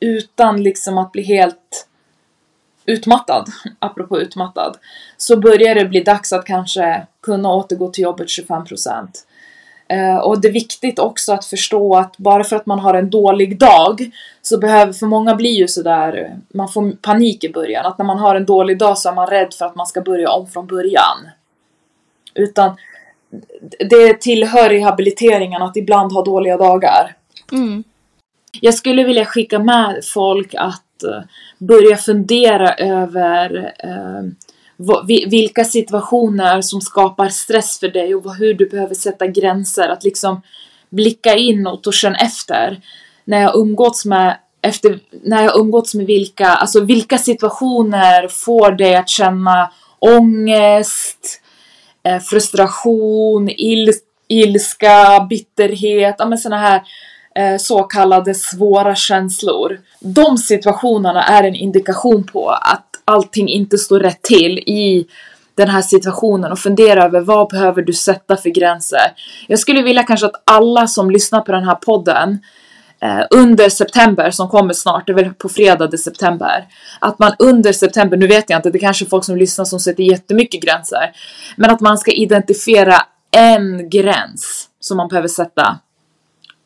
[SPEAKER 2] utan liksom att bli helt utmattad, apropå utmattad, så börjar det bli dags att kanske kunna återgå till jobbet 25%. Uh, och det är viktigt också att förstå att bara för att man har en dålig dag så behöver, för många blir ju sådär, man får panik i början, att när man har en dålig dag så är man rädd för att man ska börja om från början. Utan det tillhör rehabiliteringen att ibland ha dåliga dagar.
[SPEAKER 1] Mm.
[SPEAKER 2] Jag skulle vilja skicka med folk att Eh, börja fundera över eh, vilka situationer som skapar stress för dig och hur du behöver sätta gränser. Att liksom blicka inåt och känna efter. När jag umgåtts med efter, när jag umgåtts med vilka, alltså vilka situationer får dig att känna ångest, eh, frustration, il, ilska, bitterhet, ja men såna här eh, Eh, så kallade svåra känslor. De situationerna är en indikation på att allting inte står rätt till i den här situationen och fundera över vad behöver du sätta för gränser. Jag skulle vilja kanske att alla som lyssnar på den här podden eh, under september som kommer snart, det är väl på fredag i september, att man under september, nu vet jag inte, det är kanske är folk som lyssnar som sätter jättemycket gränser, men att man ska identifiera en gräns som man behöver sätta.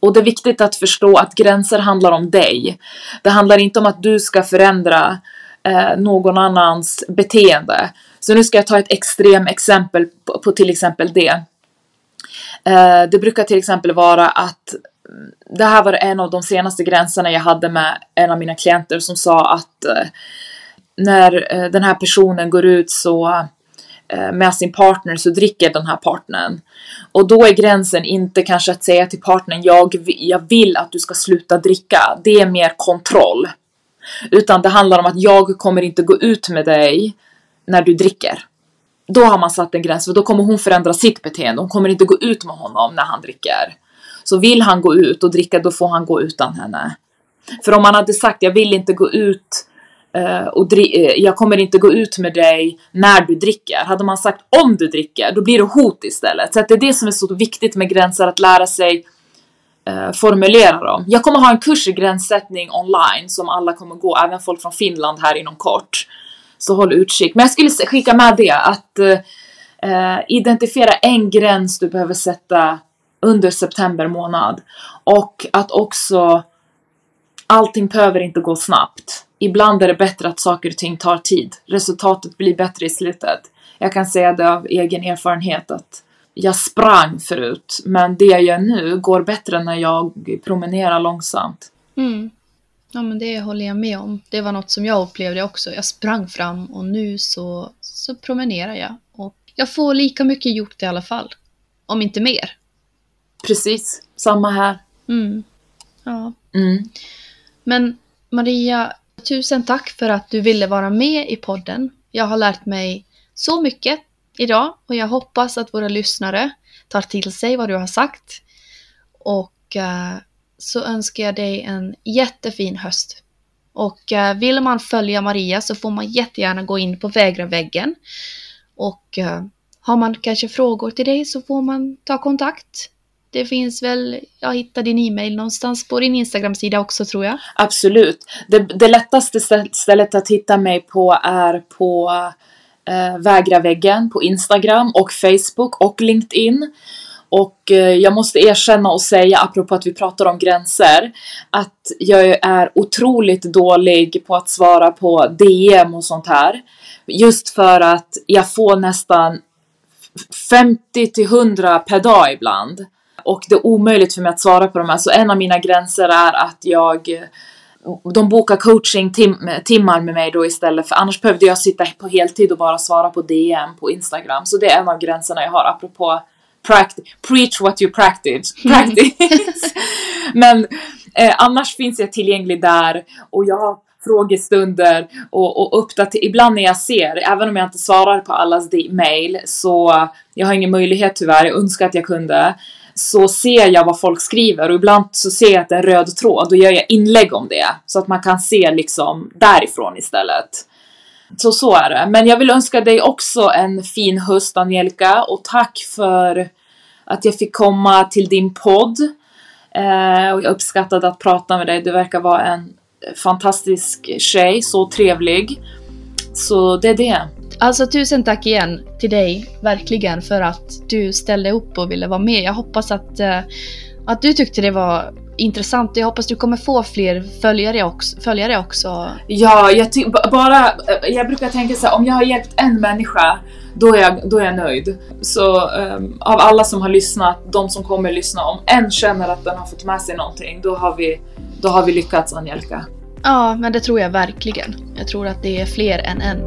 [SPEAKER 2] Och det är viktigt att förstå att gränser handlar om dig. Det handlar inte om att du ska förändra eh, någon annans beteende. Så nu ska jag ta ett extrem exempel på, på till exempel det. Eh, det brukar till exempel vara att mm, det här var en av de senaste gränserna jag hade med en av mina klienter som sa att eh, när eh, den här personen går ut så eh, Eh, med sin partner så dricker den här partnern. Och då är gränsen inte kanske att säga till partnern jag, jag vill att du ska sluta dricka. Det är mer kontroll. Utan det handlar om att jag kommer inte gå ut med dig när du dricker. Då har man satt en gräns för då kommer hon förändra sitt beteende. Hon kommer inte gå ut med honom när han dricker. Så vill han gå ut och dricka då får han gå utan henne. För om man hade sagt jag vill inte gå ut uh, och uh, jag kommer inte gå ut med dig när du dricker. Hade man sagt om du dricker då blir det hot istället. Så att det är det som är så viktigt med gränser att lära sig uh, formulera dem. Jag kommer ha en kurs i gränssättning online som alla kommer gå, även folk från Finland här inom kort. Så håll utkik. Men jag skulle skicka med det att uh, identifiera en gräns du behöver sätta under september månad. Och att också allting behöver inte gå snabbt. Ibland är det bättre att saker och ting tar tid. Resultatet blir bättre i slutet. Jag kan säga det av egen erfarenhet att jag sprang förut, men det jag gör nu går bättre när jag promenerar långsamt.
[SPEAKER 1] Mm. Ja, men det håller jag med om. Det var något som jag upplevde också. Jag sprang fram och nu så, så promenerar jag. Och jag får lika mycket gjort i alla fall. Om inte mer.
[SPEAKER 2] Precis, samma här.
[SPEAKER 1] Mm. Ja.
[SPEAKER 2] Mm.
[SPEAKER 1] Men Maria, tusen tack för att du ville vara med i podden. Jag har lärt mig så mycket idag och jag hoppas att våra lyssnare tar till sig vad du har sagt. Och eh, så önskar jag dig en jättefin höst. Och eh, vill man följa Maria så får man jättegärna gå in på Vägra väggen. Och eh, har man kanske frågor till dig så får man ta kontakt. Det finns väl, jag hittar din e-mail någonstans på din Instagram-sida också tror jag.
[SPEAKER 2] Absolut. Det, det lättaste stället att hitta mig på är på eh, Vägraväggen på Instagram och Facebook och LinkedIn. Och eh, jag måste erkänna och säga, apropå att vi pratar om gränser, att jag är otroligt dålig på att svara på DM och sånt här. Just för att jag får nästan 50 till 100 per dag ibland. Och det är omöjligt för mig att svara på de här, så en av mina gränser är att jag de bokar coaching tim timmar med mig då istället för annars behövde jag sitta på heltid och bara svara på DM på Instagram. Så det är en av gränserna jag har apropå preach what you practice. practice. Men eh, annars finns jag tillgänglig där och jag har frågestunder och, och uppdater. Ibland när jag ser, även om jag inte svarar på allas mail så jag har ingen möjlighet tyvärr, jag önskar att jag kunde så ser jag vad folk skriver och ibland så ser jag att det är en röd tråd och gör jag inlägg om det så att man kan se liksom därifrån istället. Så så är det. Men jag vill önska dig också en fin höst Angelica och tack för att jag fick komma till din podd. Eh, och jag uppskattade att prata med dig. Du verkar vara en fantastisk tjej, så trevlig. Så det är det.
[SPEAKER 1] Alltså tusen tack igen till dig, verkligen, för att du ställde upp och ville vara med. Jag hoppas att, uh, att du tyckte det var intressant. Jag hoppas du kommer få fler följare också. Följare också.
[SPEAKER 2] Ja, jag bara, eh, jag brukar tänka så här, om jag har hjälpt en människa, då är jag, då är jag nöjd. Så um, av alla som har lyssnat, de som kommer lyssna, om en känner att den har fått med sig någonting, då har vi, då har vi lyckats Angelica.
[SPEAKER 1] Ja, men det tror jag verkligen. Jag tror att det är fler än en.